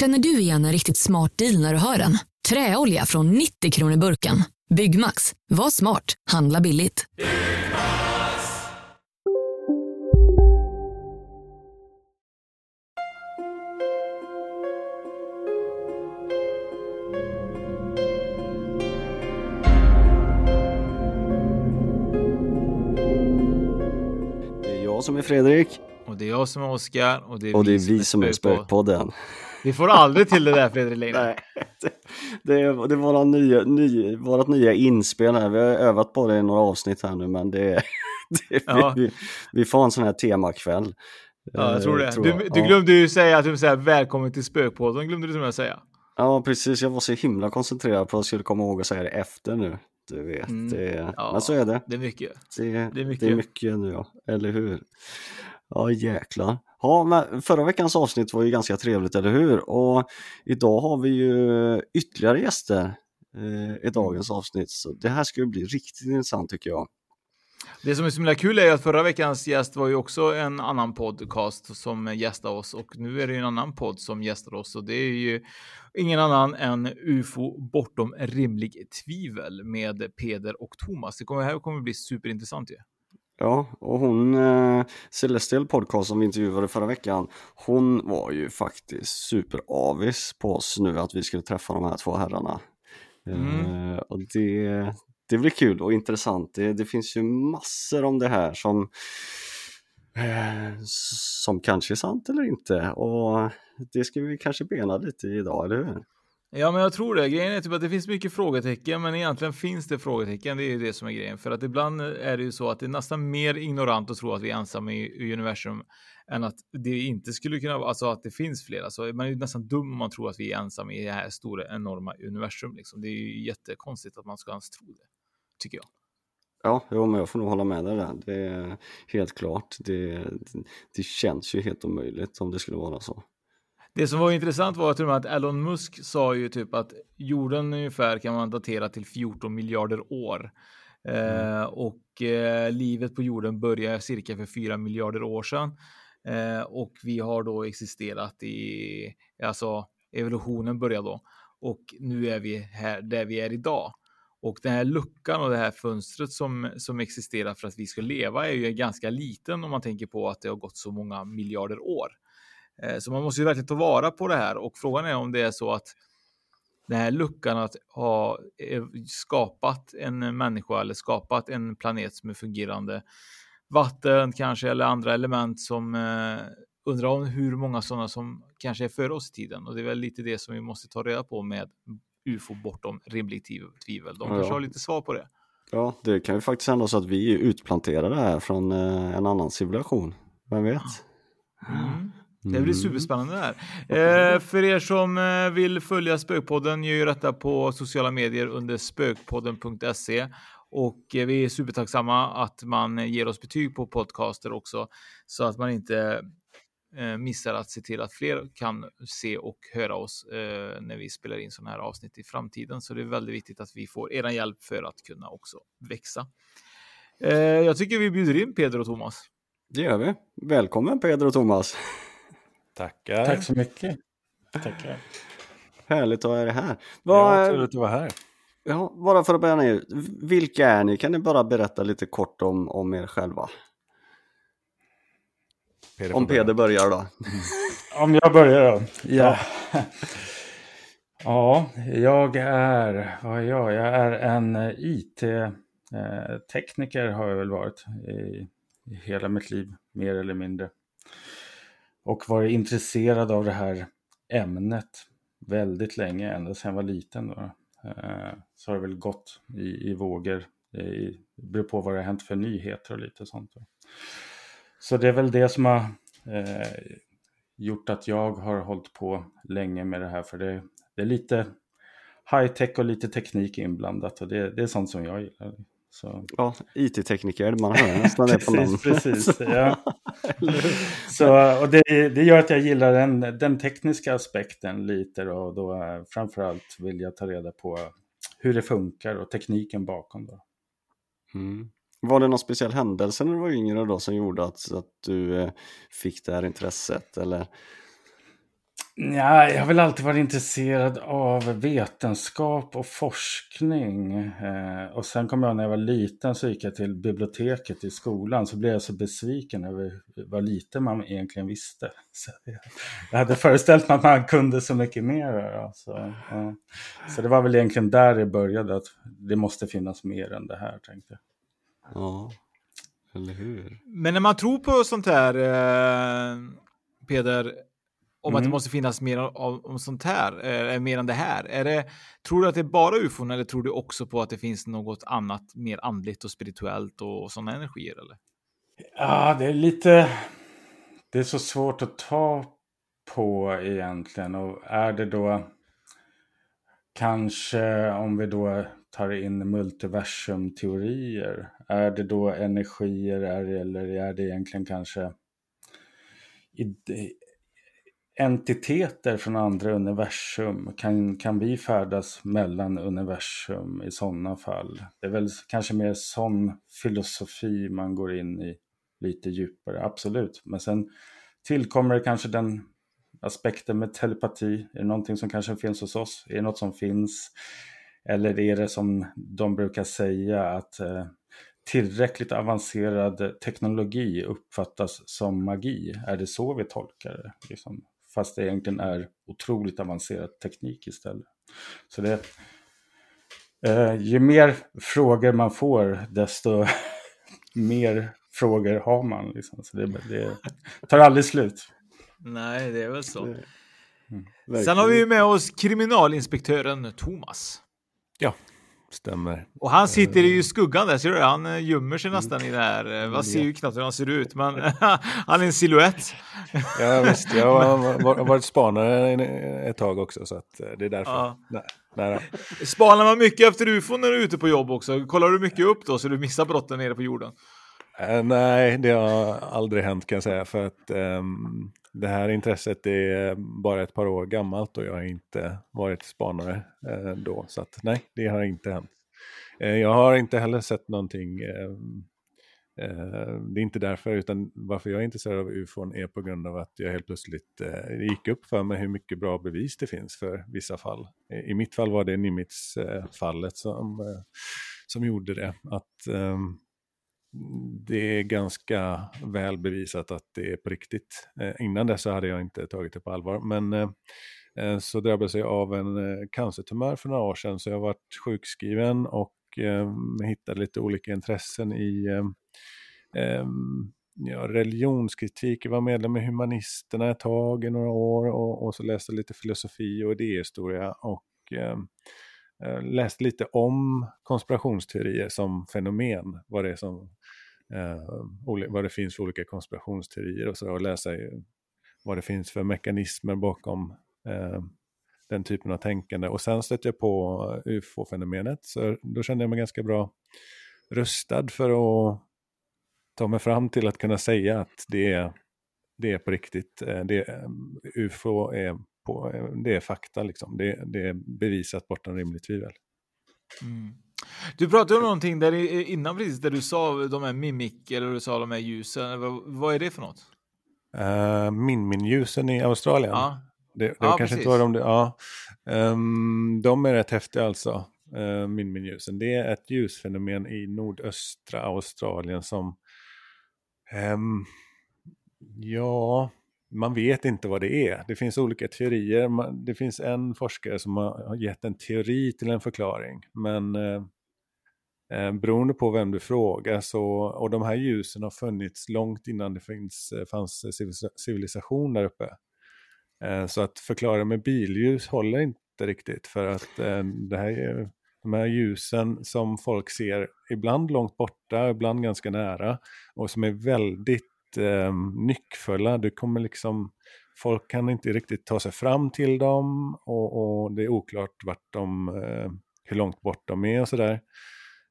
Känner du igen en riktigt smart deal när du hör den? Träolja från 90 kronor burken. Byggmax. Var smart. Handla billigt. Det är jag som är Fredrik. Och det är jag som är Oskar. Och det är, Och det är vi, vi som är Spökpod- Spökpodden. Vi får aldrig till det där Fredrik Leijner. Nej, det, det är, det är våra nya, ny, vårat nya inspel här. Vi har övat på det i några avsnitt här nu men det, det Ja. vi, vi får en sån här temakväll. Ja, jag tror det. Eh, du, jag. du Ja. glömde ju säga att du säger välkommen till Spökpodden. glömde du som jag säga. Ja, precis. Jag var så himla koncentrerad på att jag skulle komma ihåg att säga det efter nu. Du vet, Mm. det, Ja, men så är det. Det är mycket. Det, Det är det är mycket. mycket nu ja, eller hur? Ja jäklar. Ja, men förra veckans avsnitt var ju ganska trevligt, eller hur? Och idag har vi ju ytterligare gäster eh, i dagens avsnitt, så det här ska ju bli riktigt intressant tycker jag. Det som är så himla kul är att förra veckans gäst var ju också en annan podcast som gästade oss och nu är det ju en annan podd som gästar oss och det är ju ingen annan än UFO bortom rimlig tvivel med Peder och Thomas. Det kommer, här kommer bli superintressant ju. Ja, och hon, eh, Celestial Podcast som vi intervjuade förra veckan, hon var ju faktiskt superavis på oss nu att vi skulle träffa de här två herrarna. Mm. Eh, och det, det blir kul och intressant. Det, det finns ju massor om det här som, eh, som kanske är sant eller inte. Och det ska vi kanske bena lite i idag, eller hur? Ja, men jag tror det. Grejen är typ att det finns mycket frågetecken, men egentligen finns det frågetecken. Det är ju det som är grejen. För att ibland är det ju så att det är nästan mer ignorant att tro att vi är ensamma i, i universum än att det inte skulle kunna vara, alltså att det finns fler. Alltså, man är ju nästan dum om man tror att vi är ensamma i det här stora, enorma universum. Liksom. Det är ju jättekonstigt att man ska ens tro det, tycker jag. Ja, jo, men jag får nog hålla med dig där. Det är helt klart. Det, det känns ju helt omöjligt om det skulle vara så. Det som var intressant var med att Elon Musk sa ju typ att jorden ungefär kan man datera till 14 miljarder år. Eh, och eh, livet på jorden började cirka för 4 miljarder år sedan. Eh, och vi har då existerat i, alltså evolutionen började då. Och nu är vi här där vi är idag. Och den här luckan och det här fönstret som, som existerar för att vi ska leva är ju ganska liten om man tänker på att det har gått så många miljarder år. Eh, Så man måste ju verkligen ta vara på det här och frågan är om det är så att den här luckan att ha eh, skapat en människa eller skapat en planet som är fungerande vatten kanske eller andra element som eh, undrar om hur många sådana som kanske är före oss i tiden och det är väl lite det som vi måste ta reda på med UFO bortom rimligt tviv- tvivel. De Ja, kanske har lite svar på det. Ja, det kan ju faktiskt hända så att vi är utplanterade här från eh, en annan civilisation. Vem vet? Mm. Det blir Mm. superspännande det här. Eh, för er som eh, vill följa Spökpodden gör ju detta på sociala medier under spökpodden.se och eh, vi är supertacksamma att man ger oss betyg på podcaster också så att man inte eh, missar att se till att fler kan se och höra oss eh, när vi spelar in sådana här avsnitt i framtiden. Så det är väldigt viktigt att vi får er hjälp för att kunna också växa. Eh, jag tycker vi bjuder in Peder och Thomas. Det gör vi. Välkommen Peder och Thomas. Tackar. Tack så mycket. Tackar. Härligt att ha er här. Ja, Vad, trevligt att vara här. ja, bara för att börja ner, vilka är ni? Kan ni bara berätta lite kort om, om er själva? Peder Om. Peder börjar då. Om jag börjar då. Ja. ja, jag är, vad är jag? Jag är en IT-tekniker har jag väl varit i i hela mitt liv, mer eller mindre. Och varit intresserad av det här ämnet väldigt länge, ända sedan jag var liten. Då. Eh, så har det väl gått i, i vågor. Det beror på vad det har hänt för nyheter och lite sånt. Så det är väl det som har eh, gjort att jag har hållit på länge med det här. För det, det är lite high tech och lite teknik inblandat och det, det är sånt som jag gillar. Så. Ja, IT-tekniker, man hör nästan det på någon. Precis, ja. så, och det, det gör att jag gillar den, den tekniska aspekten lite då, och då framförallt vill jag ta reda på hur det funkar och tekniken bakom. Då. Mm. Var det någon speciell händelse när du var yngre då som gjorde att, att du eh, fick det här intresset? Eller? Ja, jag har väl alltid varit intresserad av vetenskap och forskning. Eh, och sen kom jag när jag var liten så gick jag till biblioteket i skolan. Så blev jag så besviken över vad lite man egentligen visste. Så jag hade föreställt mig att man kunde så mycket mer. Så, ja. så det var väl egentligen där det började. Att det måste finnas mer än det här tänkte jag. Ja, eller hur? Men när man tror på sånt här, eh, Peder, om mm. att det mm. måste finnas mer av, om sånt här, eh, mer än det här. Är det, tror du att det är bara ufon eller tror du också på att det finns något annat mer andligt och spirituellt och, och sådana energier? Eller? Ja, det är lite... Det är så svårt att ta på egentligen. Och är det då kanske om vi då tar in multiversumteorier. Är det då energier är, eller är det egentligen kanske entiteter från andra universum? Kan, kan vi färdas mellan universum i sådana fall? Det är väl kanske mer sån filosofi man går in i lite djupare, absolut. Men sen tillkommer det kanske den aspekten med telepati. Är det någonting som kanske finns hos oss? Är det något som finns? Eller är det som de brukar säga att eh, tillräckligt avancerad teknologi uppfattas som magi? Är det så vi tolkar det? Liksom? Fast det egentligen är otroligt avancerad teknik istället. Så det, eh, ju mer frågor man får, desto mer frågor har man. Liksom. Så det, det tar aldrig slut. Nej, det är väl så. Mm. Sen har vi med oss kriminalinspektören Thomas. Ja, stämmer. Och han sitter i skuggan där, ser du Han eh, gömmer sig nästan i det här. Man ser ju knappt hur han ser ut, men han är en siluett. ja, visst. Jag har varit spanare ett tag också, så eh, det är därför. Ja. Nej, nej, Spanar man mycket efter ufo när du är ute på jobb också? Kollar du mycket upp då, så du missar brotten nere på jorden? Uh, nej, det har aldrig hänt kan jag säga, för att um, det här intresset är bara ett par år gammalt och jag har inte varit spanare uh, då. Så att, nej, det har inte hänt. Uh, jag har inte heller sett någonting. Ehm, det är inte därför, utan varför jag är intresserad av ufon är på grund av att jag helt plötsligt uh, gick upp för mig hur mycket bra bevis det finns för vissa fall. I mitt fall var det Nimitz-fallet som, som gjorde det. Att ehm, det är ganska väl bevisat att det är på riktigt. Eh, innan dess hade jag inte tagit det på allvar. Men eh, eh så drabbades jag av en eh, cancertumör för några år sedan så jag varit sjukskriven och eh, hittade lite olika intressen i ehm, ja, religionskritik. Jag var medlem i Humanisterna ett tag i några år och, och så läste lite filosofi och idéhistoria. Och, läste lite om konspirationsteorier som fenomen, vad det är som vad det finns för olika konspirationsteorier och så och läsa vad det finns för mekanismer bakom eh, den typen av tänkande. Och sen stötte jag på ufo-fenomenet så då kände jag mig ganska bra rustad för att ta mig fram till att kunna säga att det är, det är på riktigt. Eh, det, ufo är, på, det är fakta, liksom. det, det är bevisat bortom rimligt tvivel. Mm. Du pratade om någonting där innan precis, där du sa de här mimik, eller du sa de här ljusen. Vad, vad är det för något? Uh, Min-Min-ljusen i Australien. Ja. Det, det ja, kanske inte var de, ja. Um, de är rätt häftiga alltså, uh, Min-Min-ljusen. Det är ett ljusfenomen i nordöstra Australien som, um, ja, man vet inte vad det är. Det finns olika teorier. Det finns en forskare som har gett en teori till en förklaring. Men eh, eh, beroende på vem du frågar så, och de här ljusen har funnits långt innan det finns, eh, fanns civilisation där uppe. Eh, så att förklara med billjus håller inte riktigt för att eh, det här är, de här ljusen som folk ser ibland långt borta, ibland ganska nära och som är väldigt eh, nyckfulla. Du kommer liksom, folk kan inte riktigt ta sig fram till dem och, och det är oklart vart de, eh, hur långt bort de är och sådär.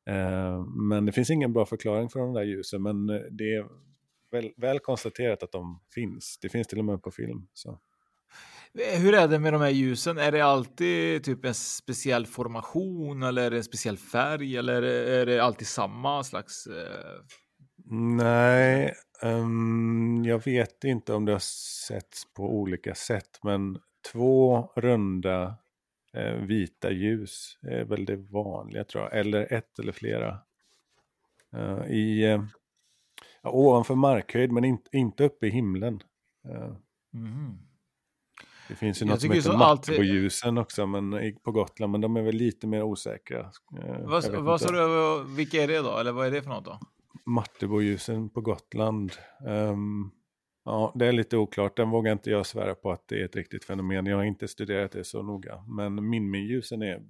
Eh, men det finns ingen bra förklaring för de där ljusen, men det är väl, väl konstaterat att de finns. Det finns till och med på film. Så. Hur är det med de här ljusen? Är det alltid typ en speciell formation eller är det en speciell färg eller är det alltid samma slags? Eh... Nej, um, jag vet inte om det har setts på olika sätt, men två runda eh, vita ljus är väl det vanliga tror jag, eller ett eller flera. Uh, I uh, ovanför markhöjd, men in, inte uppe i himlen. Uh. Mm. Det finns ju något som heter matte på ljusen också men, på Gotland, men de är väl lite mer osäkra. Vad, vad sa du, vilka är det då? Eller vad är det för något då? Matteboljusen på Gotland. Um, ja, det är lite oklart. Den vågar inte jag svära på att det är ett riktigt fenomen. Jag har inte studerat det så noga. Men Minmin-ljusen är,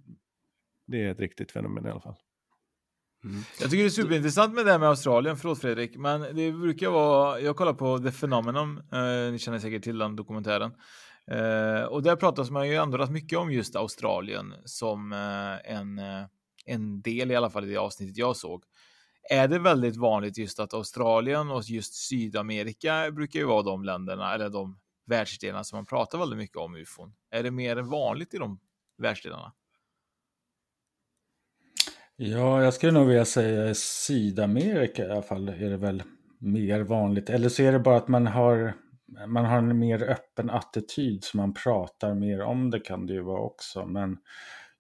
det är ett riktigt fenomen i alla fall. Mm. Jag tycker det är superintressant med det här med Australien, förlåt Fredrik, men det brukar vara, jag kollar på The Phenomenon, eh, ni känner säkert till den dokumentären, Eh, och där pratas man ju ändå rätt mycket om just Australien som eh, en, eh, en del i alla fall i det avsnittet jag såg. Är det väldigt vanligt just att Australien och just Sydamerika brukar ju vara de länderna eller de världsdelarna som man pratar väldigt mycket om ufon? Är det mer vanligt i de världsdelarna? Ja, jag skulle nog vilja säga Sydamerika i alla fall är det väl mer vanligt. Eller så är det bara att man har man har en mer öppen attityd så man pratar mer om det kan det ju vara också. Men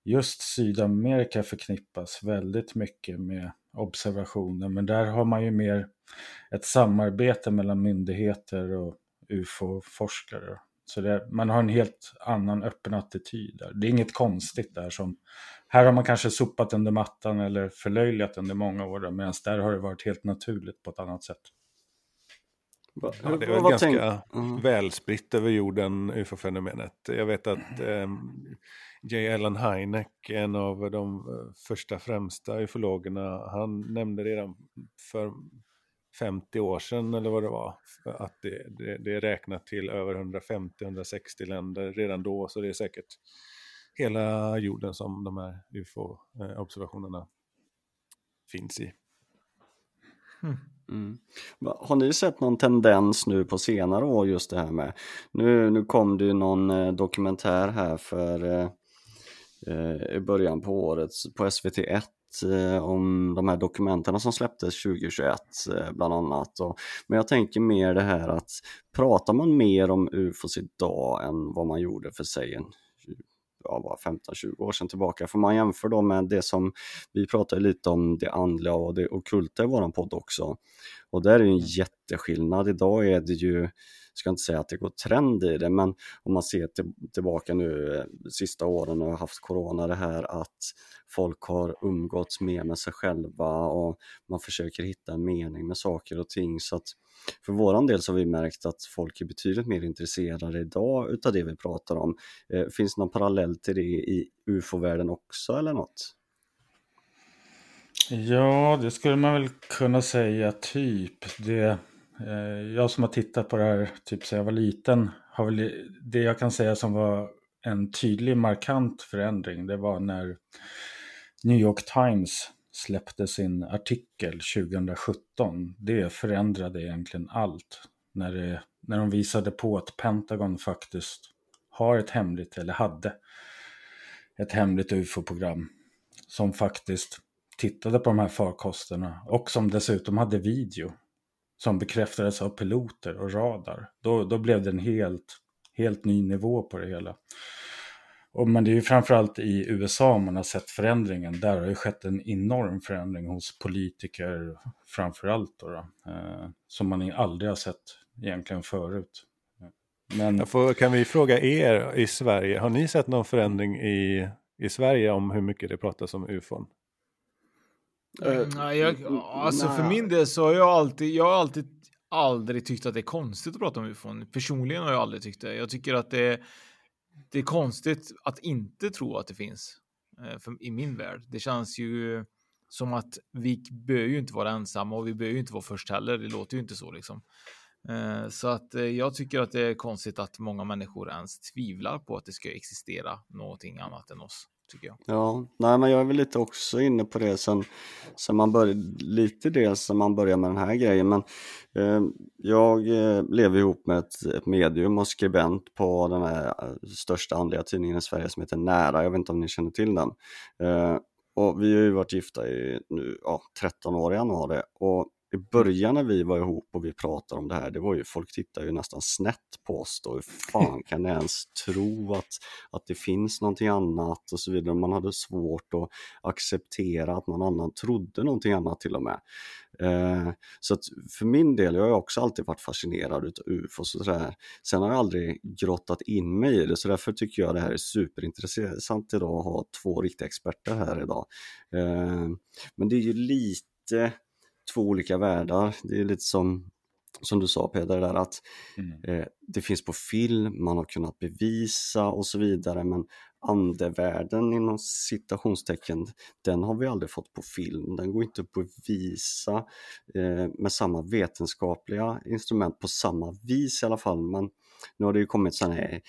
just Sydamerika förknippas väldigt mycket med observationer. Men där har man ju mer ett samarbete mellan myndigheter och ufo-forskare. Så det, man har en helt annan öppen attityd där. Det är inget konstigt där som... Här har man kanske sopat under mattan eller förlöjligat under många år medan där har det varit helt naturligt på ett annat sätt. Ja, det är väl ganska tänk... mm. välspritt över jorden, ufo-fenomenet. Jag vet att eh, J. Allen Hynek, en av de eh, första främsta ufologerna, han nämnde redan för 50 år sedan eller vad det var, att det, det, det är räknat till över 150-160 länder redan då, så det är säkert hela jorden som de här ufo-observationerna finns i. Mm. Mm. Har ni sett någon tendens nu på senare år just det här med, nu, nu kom det ju någon eh, dokumentär här för eh, eh Eh, i början på året på SVT1 eh, om de här dokumenterna som släpptes 2021 eh, bland annat. Och, men jag tänker mer det här att pratar man mer om UFOs idag än vad man gjorde för sig en ja, 15-20 år sedan tillbaka. För man jämför då med det som, vi pratade lite om det andliga och det okulta i våran podd också. Och där är det en jätteskillnad. Idag är det ju, ska inte säga att det går trend i det, men om man ser till, tillbaka nu eh, sista åren och haft corona det här att folk har umgåtts mer med sig själva och man försöker hitta en mening med saker och ting. Så att för våran del så har vi märkt att folk är betydligt mer intresserade idag utav det vi pratar om. Eh, finns det någon parallell till det i ufo-världen också eller något? Ja, det skulle man väl kunna säga typ. Det, Eh, jag som har tittat på det här typ sedan jag var liten har väl det jag kan säga som var en tydlig markant förändring. Det var när New York Times släppte sin artikel 2017. Det förändrade egentligen allt. När, det, när de visade på att Pentagon faktiskt har ett hemligt, eller hade ett hemligt ufo-program som faktiskt tittade på de här farkosterna och som dessutom hade video som bekräftades av piloter och radar. Då, då blev det en helt, helt ny nivå på det hela. Och, men det är ju framförallt i USA man har sett förändringen. Där har ju skett en enorm förändring hos politiker framförallt. Då, då eh, som man aldrig har sett egentligen förut. Men... Får, kan vi fråga er i Sverige, har ni sett någon förändring i, i Sverige om hur mycket det pratas om ufon? Mm, jag, alltså för min del så har jag alltid, jag har alltid aldrig tyckt att det är konstigt att prata om ufon. Personligen har jag aldrig tyckt det. Jag tycker att det, det är konstigt att inte tro att det finns eh, för, i min värld. Det känns ju som att vi bör ju inte vara ensamma och vi bör ju inte vara först heller. Det låter ju inte så liksom. Eh, så att jag tycker att det är konstigt att många människor ens tvivlar på att det ska existera någonting annat än oss. Tycker jag. Ja, nej men jag är väl lite också inne på det sen, sen man började, lite det sen man började med den här grejen men eh, jag eh, lever ihop med ett, ett, medium och skribent på den här eh, största andliga tidningen i Sverige som heter Nära, jag vet inte om ni känner till den. Eh, och vi har ju varit gifta i nu, ja, 13 år i januari och i början när vi var ihop och vi pratade om det här, det var ju folk tittade ju nästan snett på oss då. Hur fan kan ni ens tro att, att det finns någonting annat och så vidare. Man hade svårt att acceptera att någon annan trodde någonting annat till och med. Eh, så att för min del, jag har också alltid varit fascinerad utav ufos och sådär. Sen har jag aldrig grottat in mig i det, så därför tycker jag det här är superintressant idag att ha två riktiga experter här idag. Eh, men det är ju lite två olika världar. Det är lite som, som du sa Peder, där att mm. eh, det finns på film, man har kunnat bevisa och så vidare, men andevärlden inom citationstecken, den har vi aldrig fått på film. Den går inte att bevisa eh, med samma vetenskapliga instrument på samma vis i alla fall. Men nu har det ju kommit sådana här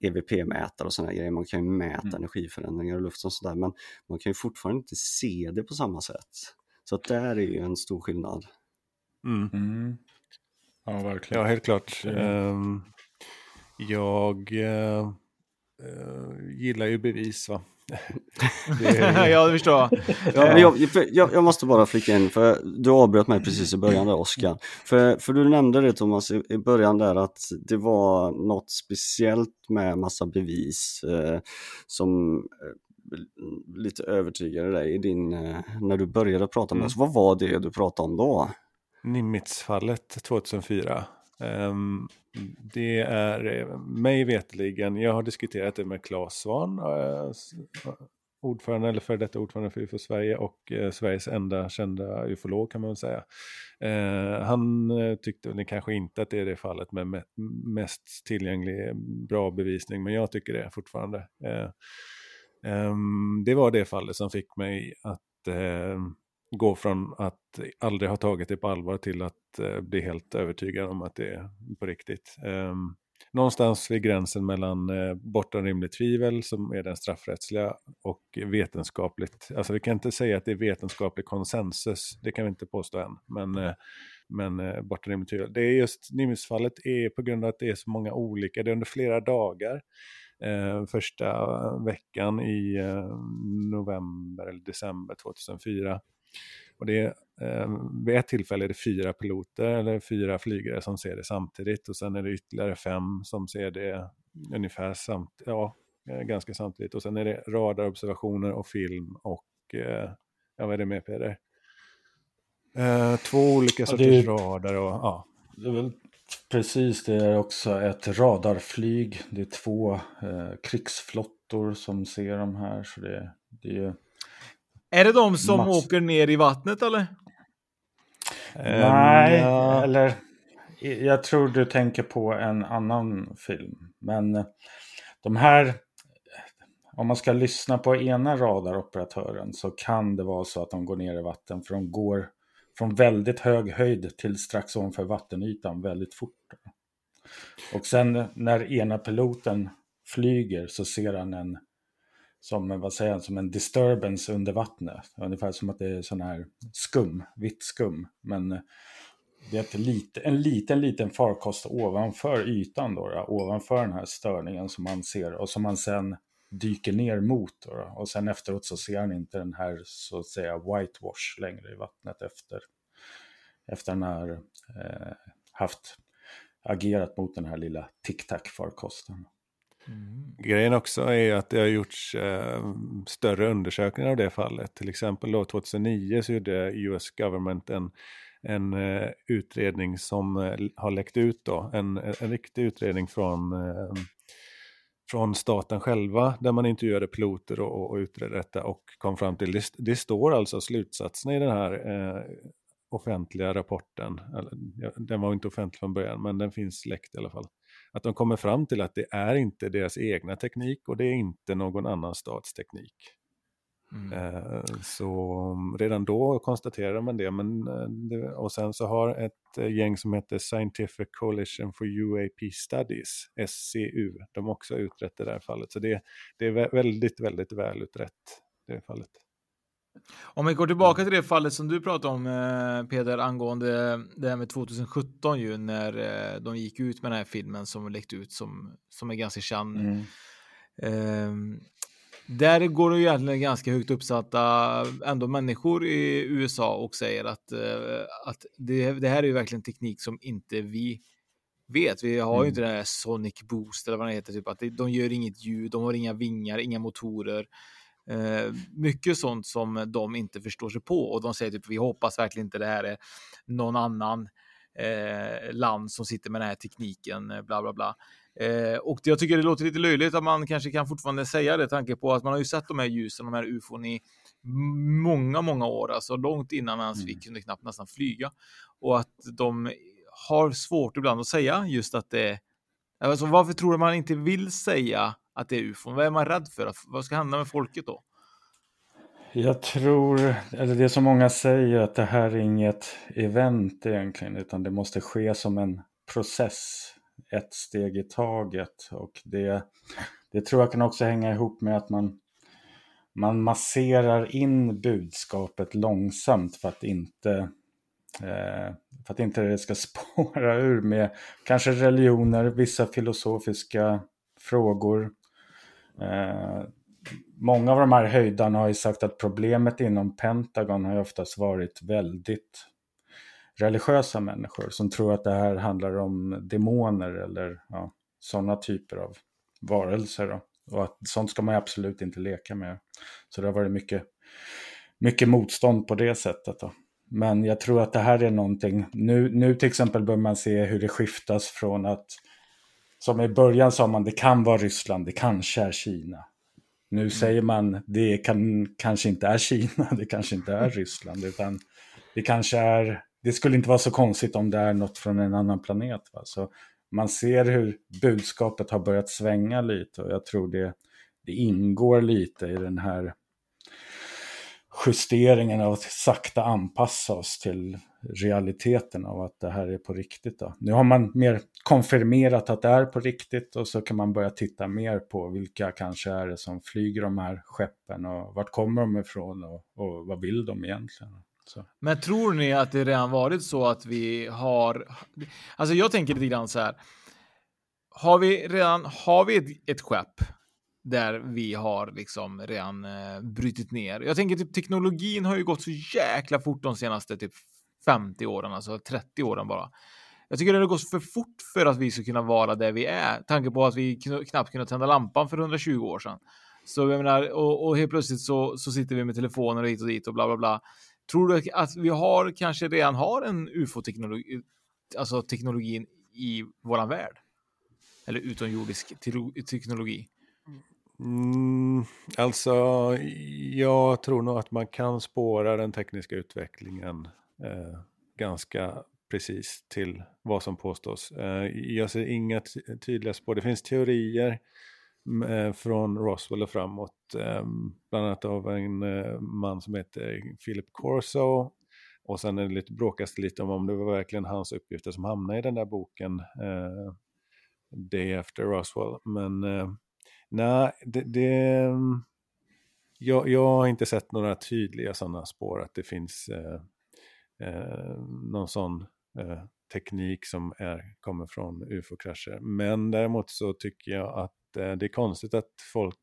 EVP-mätare och sådana grejer, man kan ju mäta mm. energiförändringar i luften och sådär, men man kan ju fortfarande inte se det på samma sätt. Så att där är ju en stor skillnad. Mm. Mm. Ja, verkligen. Ja, helt klart. Um, jag uh, gillar ju bevis va. det... ja, det förstår jag. Ja, jag, jag, jag, måste bara flika in, för du avbröt mig precis i början där Oskar. För, för du nämnde det Thomas i, i början där att det var något speciellt med massa bevis eh, som lite övertygade dig i din, eh, när du började prata med mm. oss. Vad var det du pratade om då? Nimitsfallet 2004. Um, ehm, det är eh, mig vetligen, jag har diskuterat det med Claes Svan, uh, ordförande eller för detta ordförande för UFO Sverige och uh, Sveriges enda kända ufolog kan man väl säga. Uh, han tyckte väl kanske inte att det är det fallet med me mest tillgänglig bra bevisning, men jag tycker det fortfarande. Ehm, det var det fallet som fick mig att ehm, gå från att aldrig ha tagit det på allvar till att eh, bli helt övertygad om att det är på riktigt. Ehm, någonstans vid gränsen mellan eh, bortom rimligt tvivel som är den straffrättsliga och vetenskapligt. Alltså vi kan inte säga att det är vetenskaplig konsensus, det kan vi inte påstå än. Men, eh, men bortom rimligt tvivel. Det är just Nimbusfallet är på grund av att det är så många olika, det är under flera dagar eh, första veckan i eh, november eller december 2004. Och det är, eh, vid ett tillfälle är det fyra piloter eller fyra flygare som ser det samtidigt och sen är det ytterligare fem som ser det ungefär samt, ja, eh, ganska samtidigt. Och sen är det radarobservationer och film och, eh, ja vad är det med Peder? Eh, två olika sorters ja, radar och ja. Det är väl Precis, det är också ett radarflyg. Det är två eh, krigsflottor som ser de här. Så det, det är, är det de som mass... åker ner i vattnet eller? Nej, um, ja. eller jag tror du tänker på en annan film. Men eh, de här, om man ska lyssna på ena radaroperatören så kan det vara så att de går ner i vatten. För de går från väldigt hög höjd till strax ovanför vattenytan väldigt fort. Och sen när ena piloten flyger så ser han en som, vad säger han, som en disturbance under vattnet. Ungefär som att det är sån här skum, vitt skum. Men det är ett lit, en liten, liten farkost ovanför ytan då, då, ovanför den här störningen som man ser och som man sen dyker ner mot. Då, och sen efteråt så ser han inte den här så att säga whitewash längre i vattnet efter, efter han har eh, haft agerat mot den här lilla tic-tac-farkosten. Mm. Grejen också är att det har gjorts eh, större undersökningar av det fallet. Till exempel då 2009 så gjorde US government en, en eh, utredning som eh, har läckt ut då. En, en riktig utredning från eh, från staten själva där man intervjuade piloter och, och utredde detta och kom fram till, det, det står alltså slutsatserna i den här eh, offentliga rapporten, den var inte offentlig från början men den finns läckt i alla fall, att de kommer fram till att det är inte deras egna teknik och det är inte någon annan stats teknik. Mm. Eh, så redan då konstaterade man det, men, eh, och sen så har ett eh, gäng som heter Scientific Coalition for UAP Studies, SCU, de också utrett det där fallet. Så det, det är väldigt, väldigt väl utrett, det fallet. Om vi går tillbaka till det fallet som du pratade om Peder angående det här med 2017 ju när de gick ut med den här filmen som läckte ut som, som är ganska känd. Mm. Um, där går det ju egentligen ganska högt uppsatta ändå människor i USA och säger att, uh, att det, det, här är ju verkligen teknik som inte vi vet. Vi har mm. ju inte det här Sonic Boost eller vad det heter, typ att de gör inget ljud, de har inga vingar, inga motorer. Uh, mycket sånt som de inte förstår sig på och de säger typ vi hoppas verkligen inte det här är någon annan eh, land som sitter med den här tekniken, bla bla bla. Eh, och jag tycker det låter lite löjligt att man kanske kan fortfarande säga det, tanke på att man har ju sett de här ljusen, de här ufon i många, många år, alltså långt innan ens mm. vi kunde knappt nästan flyga. Och att de har svårt ibland att säga just att det. Alltså varför tror du man inte vill säga att det är ufon? Vad är man rädd för? Vad ska hända med folket då? Jag tror, eller det som många säger, att det här är inget event egentligen, utan det måste ske som en process ett steg i taget. Och det, det tror jag kan också hänga ihop med att man, man masserar in budskapet långsamt för att inte eh, för att inte det ska spåra ur med kanske religioner, vissa filosofiska frågor. Eh, många av de här höjdarna har ju sagt att problemet inom Pentagon har ju oftast varit väldigt religiösa människor som tror att det här handlar om demoner eller ja, sådana typer av varelser. Då. Och att sånt ska man absolut inte leka med. Så det har varit mycket, mycket motstånd på det sättet. Då. Men jag tror att det här är någonting, nu, nu till exempel bör man se hur det skiftas från att, som i början sa man det kan vara Ryssland, det kanske är Kina. Nu mm. säger man det kan, kanske inte är Kina, det kanske inte är Ryssland, utan det kanske är det skulle inte vara så konstigt om det är något från en annan planet. Va? Så man ser hur budskapet har börjat svänga lite och jag tror det, det ingår lite i den här justeringen av att sakta anpassa oss till realiteten av att det här är på riktigt. Då. Nu har man mer konfirmerat att det är på riktigt och så kan man börja titta mer på vilka kanske är det som flyger de här skeppen och vart kommer de ifrån och, och vad vill de egentligen. Så. Men tror ni att det redan varit så att vi har, alltså jag tänker lite grann så här, har vi redan, har vi ett, ett skepp där vi har liksom redan eh, brutit ner. Jag tänker typ teknologin har ju gått så jäkla fort de senaste typ 50 åren, alltså 30 åren bara. Jag tycker det har gått för fort för att vi ska kunna vara där vi är. Tanke på att vi knappt kunde tända lampan för 120 år sedan. Så jag menar, och, och helt plötsligt så, så sitter vi med telefoner hit och dit och bla bla bla. Tror du att vi har kanske redan har en ufo-teknologi, alltså teknologin i våran värld? Eller utomjordisk teknologi? Mm, alltså, jag tror nog att man kan spåra den tekniska utvecklingen eh, ganska precis till vad som påstås. Eh, jag ser inga tydliga spår. Det finns teorier Eh, Eh, från Roswell och framåt. Ehm, bland annat av en eh, man som heter Philip Corso. Och sen är det lite, bråkas det lite om om det var verkligen hans uppgifter som hamnade i den där boken eh, Day After Roswell. Men eh, nej, det, det ehm, jag, jag, har inte sett några tydliga sådana spår att det finns eh, eh, någon sån eh, teknik som är, kommer från ufo-krascher. Men däremot så tycker jag att eh, det är konstigt att folk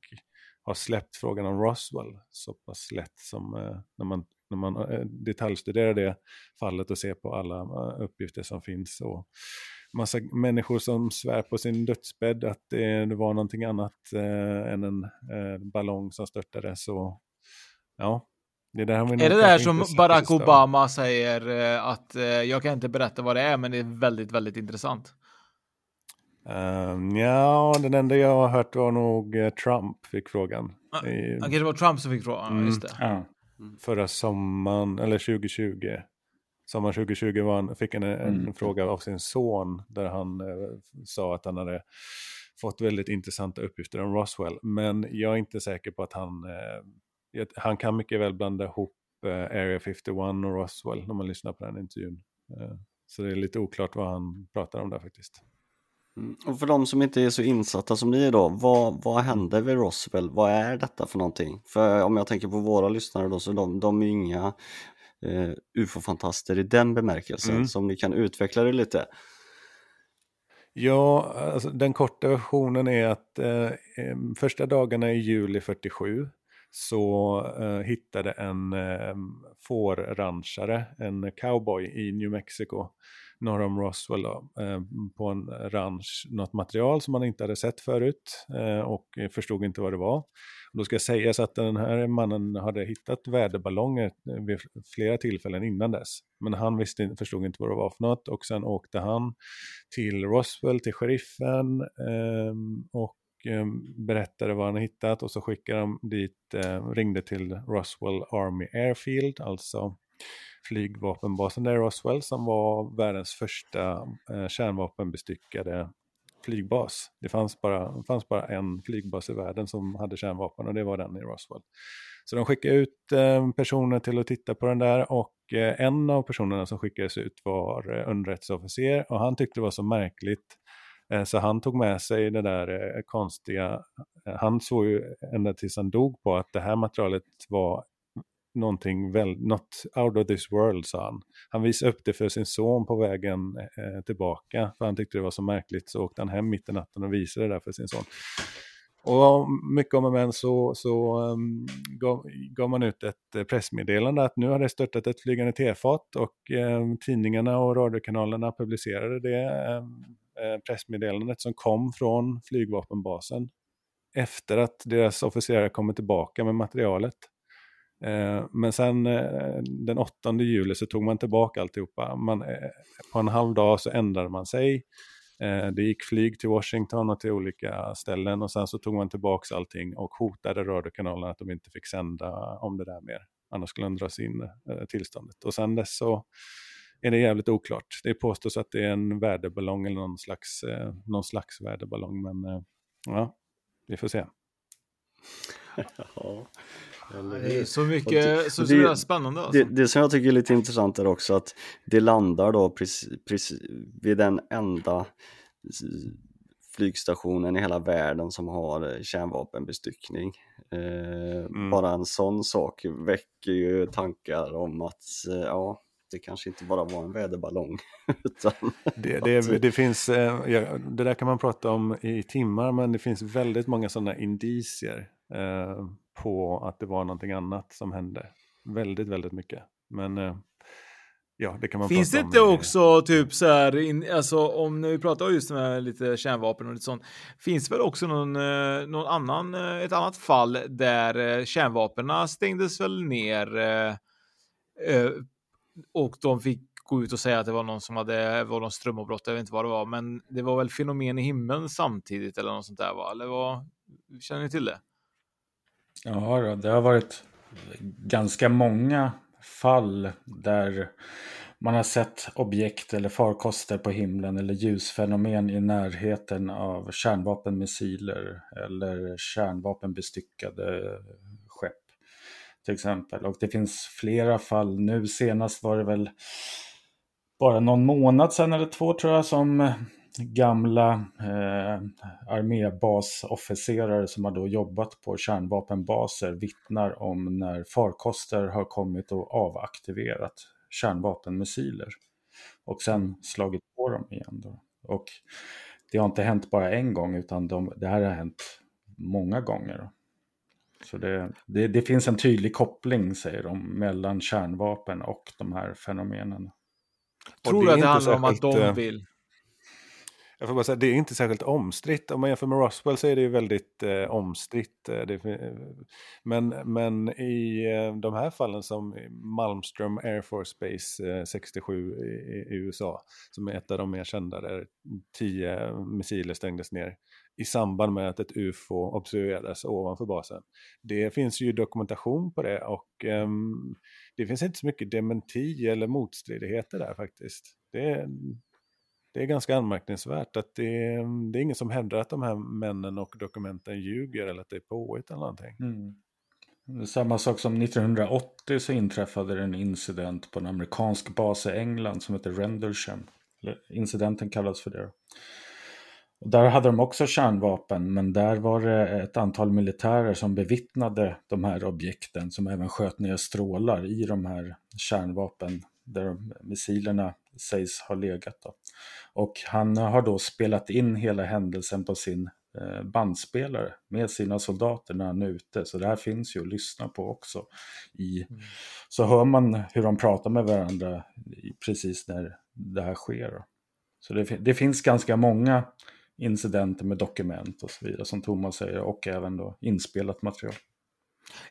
har släppt frågan om Roswell så pass lätt som eh, när man, när man eh, detaljstuderar det fallet och ser på alla eh, uppgifter som finns. Och massa människor som svär på sin dödsbädd att det, var någonting annat eh, än en eh, ballong som störtade. Så ja, det är, det där som Barack Obama säger att jag kan inte berätta vad det är, men det är väldigt, väldigt intressant? Uh, ja, den enda jag har hört var nog uh, Trump fick frågan. Ah, I, Okej, det var Trump som fick frågan. Mm. Just det. Ja. förra sommaren, eller 2020. Sommaren 2020 var han, fick han en, en Mm. fråga av sin son där han eh, sa att han hade fått väldigt intressanta uppgifter om Roswell. Men jag är inte säker på att han, eh, han kan mycket väl blanda ihop eh, Area 51 och Roswell när man lyssnar på den intervjun. Eh, så det är lite oklart vad han pratar om där faktiskt. Mm. Och för de som inte är så insatta som ni är då, vad, vad hände vid Roswell? Vad är detta för någonting? För om jag tänker på våra lyssnare då, så de, de är ju inga eh, ufo-fantaster i den bemärkelsen, Mm. så om ni kan utveckla det lite. Ja, alltså, den korta versionen är att eh, eh, första dagarna i juli 47 så eh, hittade en eh, fårranchare, en cowboy i New Mexico, norr om Roswell, då, eh, på en ranch, något material som man inte hade sett förut eh, och förstod inte vad det var. Då ska sägas att den här mannen hade hittat väderballonger eh, vid flera tillfällen innan dess. Men han visste, förstod inte vad det var för något och sen åkte han till Roswell, till sheriffen ehm, och ehm, berättade vad han hittat och så skickade de dit, ringde till Roswell Army Airfield, alltså flygvapenbasen där i Roswell som var världens första eh, kärnvapenbestyckade flygbas. Det fanns bara, det fanns bara en flygbas i världen som hade kärnvapen och det var den i Roswell. Så de skickade ut eh, personer till att titta på den där och eh, en av personerna som skickades ut var eh, underrättelseofficer och han tyckte det var så märkligt eh, så han tog med sig det där eh, konstiga, eh, han såg ju ända tills han dog på att det här materialet var någonting väl, något out of this world sa han. Han visade upp det för sin son på vägen eh, tillbaka för han tyckte det var så märkligt så åkte han hem mitt i natten och visade det där för sin son. Och mycket om och men så, så um, gav, gav man ut ett eh, pressmeddelande att nu har det störtat ett flygande tefat och um, tidningarna och radiokanalerna publicerade det um, eh, pressmeddelandet som kom från flygvapenbasen efter att deras officerare kommit tillbaka med materialet. Eh, men sen eh, den 8 juli så tog man tillbaka alltihopa. Man, eh, på en halv dag så ändrade man sig. Det gick flyg till Washington och till olika ställen och sen så tog man tillbaka allting och hotade radiokanalerna att de inte fick sända om det där mer. Annars skulle de dras in tillståndet. Och sen dess så är det jävligt oklart. Det påstås att det är en väderballong eller någon slags, någon slags väderballong men ja, vi får se. Ja, det är så mycket, det- så, det- jävla spännande alltså. Det, det som jag tycker är lite intressant är också att det landar då precis, precis vid den enda flygstationen i hela världen som har eh, kärnvapenbestyckning. Eh, Bara en sån sak väcker ju tankar om att eh, ja, det kanske inte bara var en väderballong. Det, det, det, finns, det där kan man prata om i timmar, men det finns väldigt många sådana indicier på att det var någonting annat som hände. Väldigt, väldigt mycket. Men eh, ja, det kan man Finns det inte i- också typ så här, in, alltså om när vi pratar just med lite kärnvapen och lite sånt, finns det väl också någon, eh, någon annan, eh, ett annat fall där kärnvapnen stängdes väl ner och de fick gå ut och säga att det var någon som hade, var någon strömavbrott, jag vet inte vad det var, men det var väl fenomen i himlen samtidigt eller något sånt där va? Eller vad? Känner ni till det? Ja, det har varit ganska många fall där man har sett objekt eller farkoster på himlen eller ljusfenomen i närheten av kärnvapenmissiler eller kärnvapenbestyckade skepp till exempel. Och det finns flera fall. Nu senast var det väl bara någon månad sedan eller två tror jag som gamla eh, armébasofficerare som har då jobbat på kärnvapenbaser vittnar om när farkoster har kommit och avaktiverat kärnvapenmissiler och sen slagit på dem igen. Då. Och det har inte hänt bara en gång utan de, det här har hänt många gånger. Då. Så det, det, det finns en tydlig koppling, säger de, mellan kärnvapen och de här fenomenen. Tror du att det handlar om att de eh, vill? Jag får bara säga, det är inte särskilt omstritt. Om man jämför med Roswell så är det ju väldigt eh, omstritt. Eh, det, men, men i eh, de här fallen som Malmström Air Force Base eh, 67 i, i, USA, som är ett av de mer kända, där tio missiler stängdes ner i samband med att ett UFO observerades ovanför basen. Det finns ju dokumentation på det och um, det finns inte så mycket dementi eller motstridigheter där faktiskt. Det, det är ganska anmärkningsvärt att det, det är ingen som hävdar att de här männen och dokumenten ljuger eller att det är påhitt eller någonting. Mm. Samma sak som 1980 så inträffade det en incident på en amerikansk bas i England som heter Rendlesham. Incidenten kallas för det. Och där hade de också kärnvapen men där var det ett antal militärer som bevittnade de här objekten som även sköt ner strålar i de här kärnvapen där missilerna sägs ha legat. Då. Och han har då spelat in hela händelsen på sin eh, bandspelare med sina soldater när han är ute. Så det här finns ju att lyssna på också. I, mm. Så hör man hur de pratar med varandra precis när det här sker. Så det, det finns ganska många incidenter med dokument och så vidare som Thomas säger och även då inspelat material.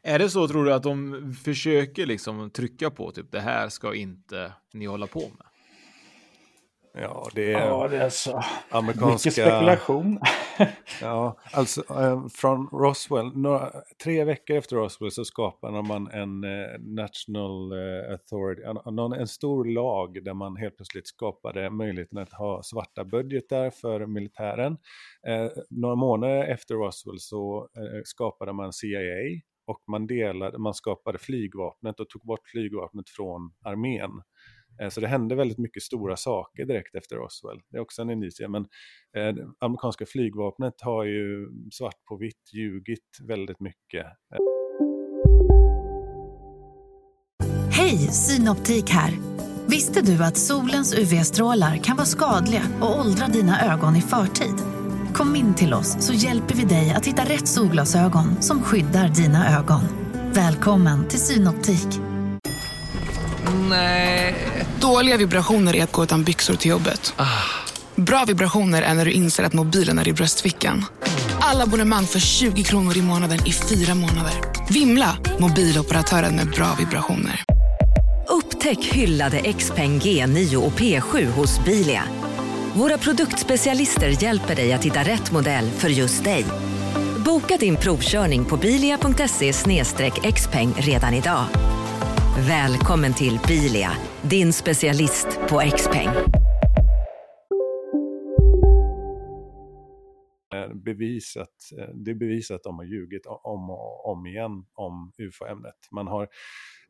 Är det så tror du att de försöker liksom trycka på typ det här ska inte ni hålla på med? Ja, det är, ja, det är så amerikanska... Mycket spekulation. ja, alltså eh, från Roswell, några, tre veckor efter Roswell så skapade man en eh, National eh, Authority, en, en, stor lag där man helt plötsligt skapade möjligheten att ha svarta budgetar för militären. Några månader efter Roswell så skapade man CIA och man, delade, man skapade flygvapnet och tog bort flygvapnet från armén. Eh, så det hände väldigt mycket stora saker direkt efter Roswell. Det är också en indicie, men eh, amerikanska flygvapnet har ju svart på vitt ljugit väldigt mycket. Hej, Synoptik här! Visste du att solens UV-strålar kan vara skadliga och åldra dina ögon i förtid? Kom in till oss så hjälper vi dig att hitta rätt solglasögon som skyddar dina ögon. Välkommen till Synoptik. Nej. Dåliga vibrationer är att gå utan byxor till jobbet. Ah. Bra vibrationer är när du inser att mobilen är i bröstfickan. Alla abonnemang för 20 kronor i månaden i fyra månader. Vimla! Mobiloperatören med bra vibrationer. Upptäck hyllade XPeng G9 och P7 hos Bilia. Våra produktspecialister hjälper dig att hitta rätt modell för just dig. Boka din provkörning på bilia.se xpeng redan idag. Välkommen till Bilia, din specialist på X-peng. Eh, eh, det är bevisat att de har ljugit om och om igen om ufo-ämnet. Man har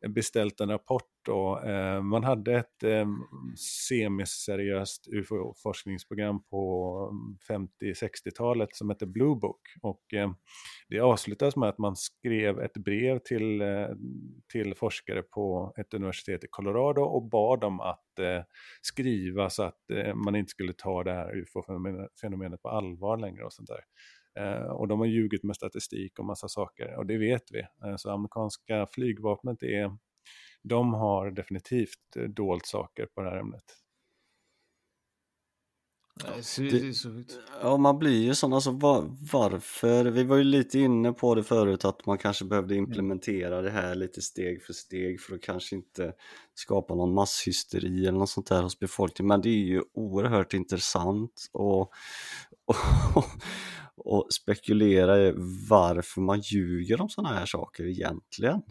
beställt en rapport och eh, man hade ett eh, semiseriöst ufo-forskningsprogram på mm, 50-60-talet som hette Blue Book och eh, det avslutades med att man skrev ett brev till, eh, till forskare på ett universitet i Colorado och bad dem att eh, skriva så att eh, man inte skulle ta det här ufo-fenomenet på allvar längre och sånt där. Eh, och de har ljugit med statistik och massa saker och det vet vi. Eh, så amerikanska flygvapnet är, de har definitivt eh, dolt saker på det här ämnet. Det, ja, man blir ju sån, alltså var, varför? Vi var ju lite inne på det förut att man kanske behövde mm. implementera det här lite steg för steg för att kanske inte skapa någon masshysteri eller något sånt där hos befolkningen. Men det är ju oerhört intressant och, och, och spekulera i varför man ljuger om sådana här saker egentligen.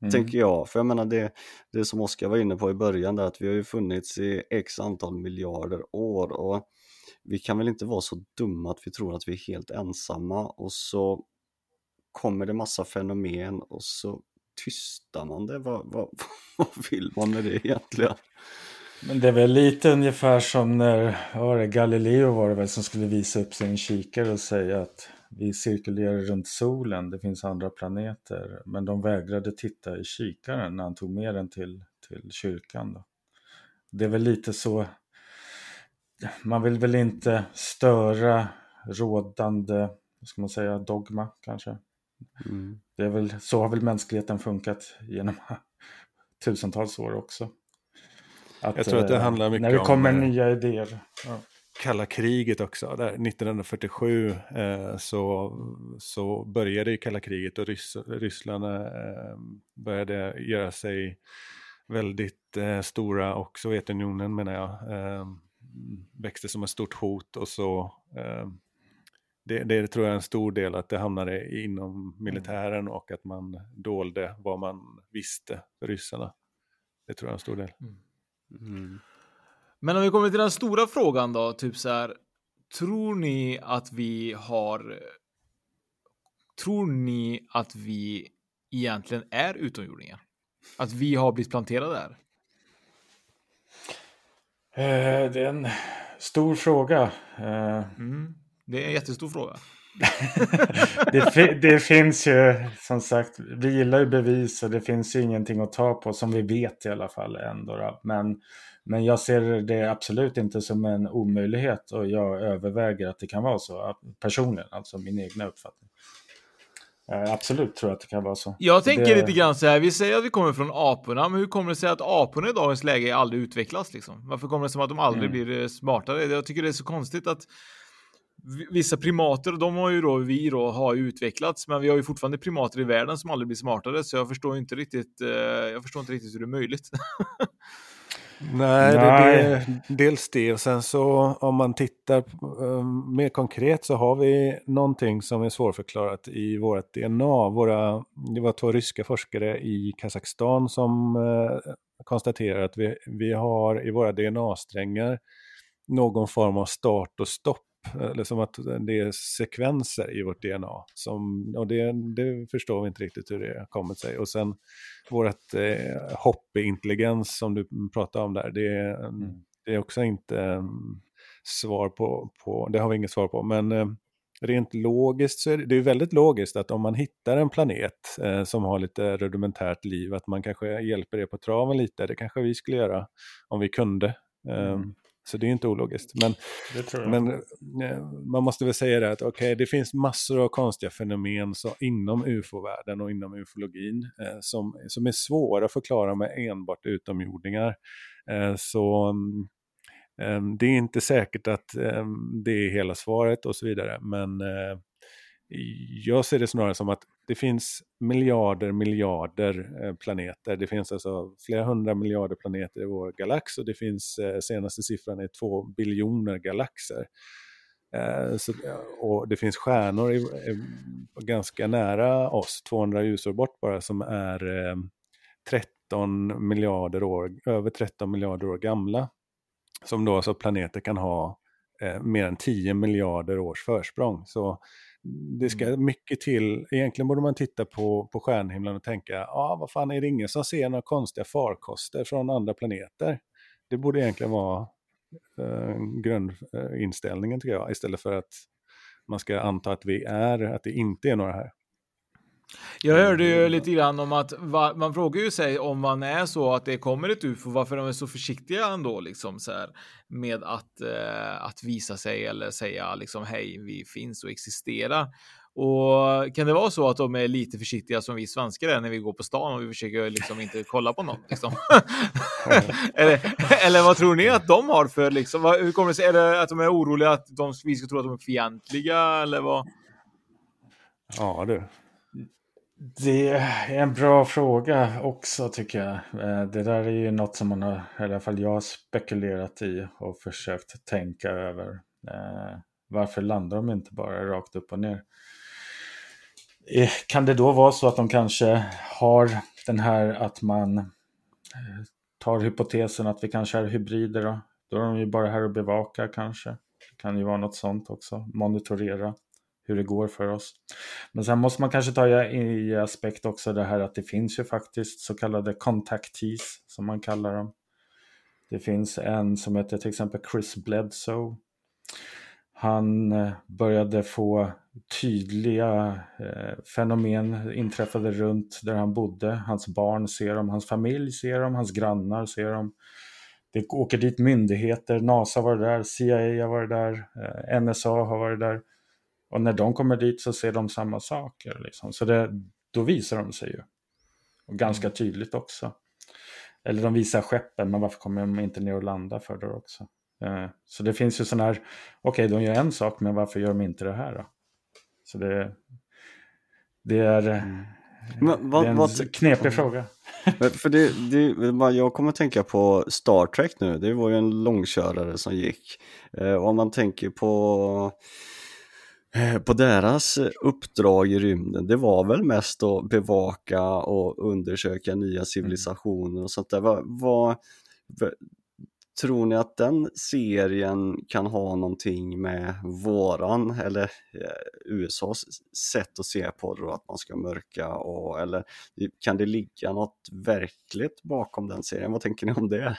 Mm. Tänker jag, för jag menar det, det som Oskar var inne på i början där att vi har ju funnits i x antal miljarder år och vi kan väl inte vara så dumma att vi tror att vi är helt ensamma och så kommer det massa fenomen och så tystar man det. Vad, vad, vad vill man med det egentligen? Men det är väl lite ungefär som när var det, Galileo var det väl som skulle visa upp sin kikare och säga att vi cirkulerar runt solen, det finns andra planeter. Men de vägrade titta i kikaren när han tog med den till, till kyrkan. Då. Det är väl lite så, man vill väl inte störa rådande, vad ska man säga, dogma kanske. Mm. Det är väl, så har väl mänskligheten funkat genom tusentals år också. Att, jag tror att det handlar mycket om... När det kommer om, nya idéer. Ja. kalla kriget också. Där 1947 eh, så, så började ju kalla kriget och Rys Ryssland eh, började göra sig väldigt eh, stora och Sovjetunionen menar jag eh, växte som ett stort hot och så eh, det, det tror jag är en stor del att det hamnade inom militären och att man dolde vad man visste för ryssarna. Det tror jag är en stor del. Mm. Mm. Men om vi kommer till den stora frågan då, typ så här. Tror ni att vi har? Tror ni att vi egentligen är utomjordingar? Att vi har blivit planterade där? Eh, det är en stor fråga. Eh... Mm. Det är en jättestor fråga. det, det, finns ju som sagt, vi gillar ju bevis och det finns ju ingenting att ta på som vi vet i alla fall ändå. Då. Men, men jag ser det absolut inte som en omöjlighet och jag överväger att det kan vara så personligen, alltså min egna uppfattning. Eh, absolut tror jag att det kan vara så. Jag tänker det... lite grann så här, vi säger att vi kommer från aporna, men hur kommer det sig att aporna i dagens läge aldrig utvecklas liksom? Varför kommer det sig att de aldrig mm. blir smartare? Jag tycker det är så konstigt att vissa primater, de har ju då vi då har utvecklats, men vi har ju fortfarande primater i världen som aldrig blir smartare, så jag förstår inte riktigt. Eh, jag förstår inte riktigt hur det är möjligt. Nej, Nej. Det, är dels det och sen så om man tittar um, mer konkret så har vi någonting som är svårförklarat i vårt DNA. Våra, det var två ryska forskare i Kazakstan som uh, konstaterar att vi, vi har i våra DNA-strängar någon form av start och stopp eller som att det är sekvenser i vårt DNA. Som, och det, det förstår vi inte riktigt hur det har kommit sig. Och sen vårt eh, hopp i intelligens som du pratade om där, det, mm. det är också inte um, svar på, på, det har vi inget svar på. Men eh, rent logiskt så är det, det är väldigt logiskt att om man hittar en planet eh, som har lite rudimentärt liv, att man kanske hjälper det på traven lite. Det kanske vi skulle göra om vi kunde. Mm. Så det är inte ologiskt. Men, men eh, man måste väl säga det att okay, det finns massor av konstiga fenomen så, inom ufo-världen och inom ufologin eh, som, som är svåra att förklara med enbart utomjordingar. Eh, så eh, det är inte säkert att eh, det är hela svaret och så vidare. Men eh, jag ser det snarare som att det finns miljarder, miljarder eh, planeter. Det finns alltså flera hundra miljarder planeter i vår galax och det finns, eh, senaste siffran är två biljoner galaxer. Eh, så, och det finns stjärnor i, ganska nära oss, 200 ljusår bort bara, som är 13 miljarder år, över 13 miljarder år gamla. Som då alltså planeter kan ha mer än 10 miljarder års försprång. Så det ska mm. mycket till. Egentligen borde man titta på, på stjärnhimlen och tänka, ah, vad fan är det ingen som ser några konstiga farkoster från andra planeter? Det borde egentligen vara eh, grundinställningen tycker jag, istället för att man ska anta att vi är, att det inte är några här. Jag hörde ju lite grann om att va, man frågar ju sig om man är så att det kommer ett UFO, varför de är så försiktiga ändå liksom så här med att, eh, att visa sig eller säga liksom hej, vi finns och existerar. Och kan det vara så att de är lite försiktiga som vi svenskar är när vi går på stan och vi försöker liksom inte kolla på något? Liksom? eller, eller vad tror ni att de har för liksom? Vad, hur kommer det sig? Är det att de är oroliga att de, vi ska tro att de är fientliga eller vad? Ja du, det är en bra fråga också tycker jag. Eh, det där är ju något som man har, i alla fall jag har spekulerat i och försökt tänka över. Eh, varför landar de inte bara rakt upp och ner? Eh, kan det då vara så att de kanske har den här att man tar hypotesen att vi kanske är hybrider då? Då är de ju bara här och bevakar kanske. Det kan ju vara något sånt också, monitorera hur det går för oss. Men sen måste man kanske ta i aspekt också det här att det finns ju faktiskt så kallade contactees som man kallar dem. Det finns en som heter till exempel Chris Bledsoe. Han eh, började få tydliga eh, fenomen inträffade runt där han bodde. Hans barn ser dem, hans familj ser dem, hans grannar ser dem. Det åker dit myndigheter, NASA var där, CIA har varit där, eh, NSA har varit där. Och när de kommer dit så ser de samma saker. Liksom. Så det, då visar de sig ju. Och ganska mm. tydligt också. Eller de visar skeppen, men varför kommer de inte ner och landa för det också? Eh, så det finns ju sådana här, okej okay, de gör en sak men varför gör de inte det här då? Så det, det är, mm. men, vad, det är en vad, knepig fråga. För det, det, jag kommer att tänka på Star Trek nu, det var ju en långkörare som gick. Eh, om man tänker på Eh, på deras uppdrag i rymden, det var väl mest att bevaka och undersöka nya mm. civilisationer och sånt där. Vad, vad, tror ni att den serien kan ha någonting med våran eller eh, USAs sätt att se på det att man ska mörka och eller kan det ligga något verkligt bakom den serien? Vad tänker ni om det?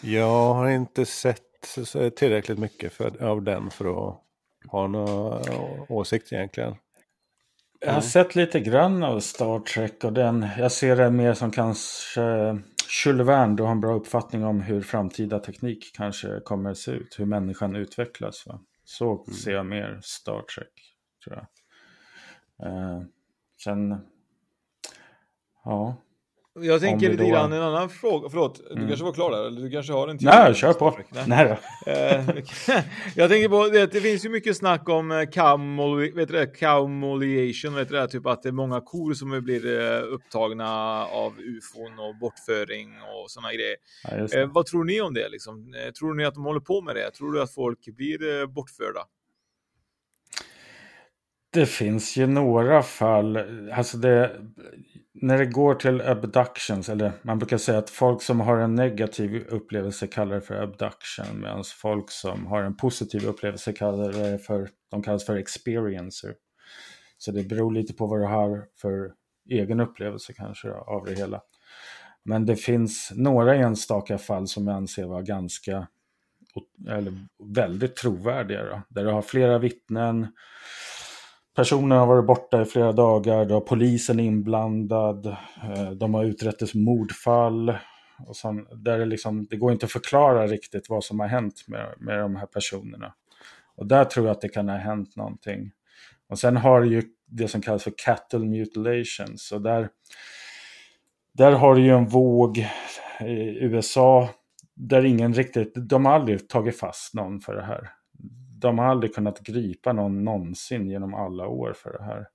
Jag har inte sett tillräckligt mycket för, av den för att har några åsikter egentligen? Jag har sett lite grann av Star Trek och den, jag ser det mer som kanske Jules Verne, du har en bra uppfattning om hur framtida teknik kanske kommer att se ut, hur människan utvecklas. Va? Så mm. ser jag mer Star Trek, tror jag. Eh, sen, ja, jag tänker lite då... grann en annan fråga, förlåt, mm. du kanske var klar där, eller du kanske har en till? Nej, kör på. Nej. Nej då. Eh, jag tänker på, det, det finns ju mycket snack om eh, camoliation, vet du det, typ att det är många kor som blir eh, upptagna av ufon och bortföring och sådana grejer. Ja, vad tror ni om det liksom? Tror ni att de håller på med det? Tror du att folk blir bortförda? Det finns ju några fall, alltså det, när det går till abductions, eller man brukar säga att folk som har en negativ upplevelse kallar det för abduction, medan folk som har en positiv upplevelse kallar det för, de kallas för experiencer. Så det beror lite på vad du har för egen upplevelse kanske av det hela. Men det finns några enstaka fall som jag anser vara ganska, eller väldigt trovärdiga. Då, där du har flera vittnen, Personen har varit borta i flera dagar, då har polisen inblandad, eh, de har utrett ett mordfall. Och sen, där det, liksom, det går inte att förklara riktigt vad som har hänt med, med de här personerna. Och där tror jag att det kan ha hänt någonting. Och sen har du ju det som kallas för cattle mutilations. Och där, där har du ju en våg i USA där ingen riktigt, de har aldrig tagit fast någon för det här de har aldrig kunnat gripa någon någonsin genom alla år för det här.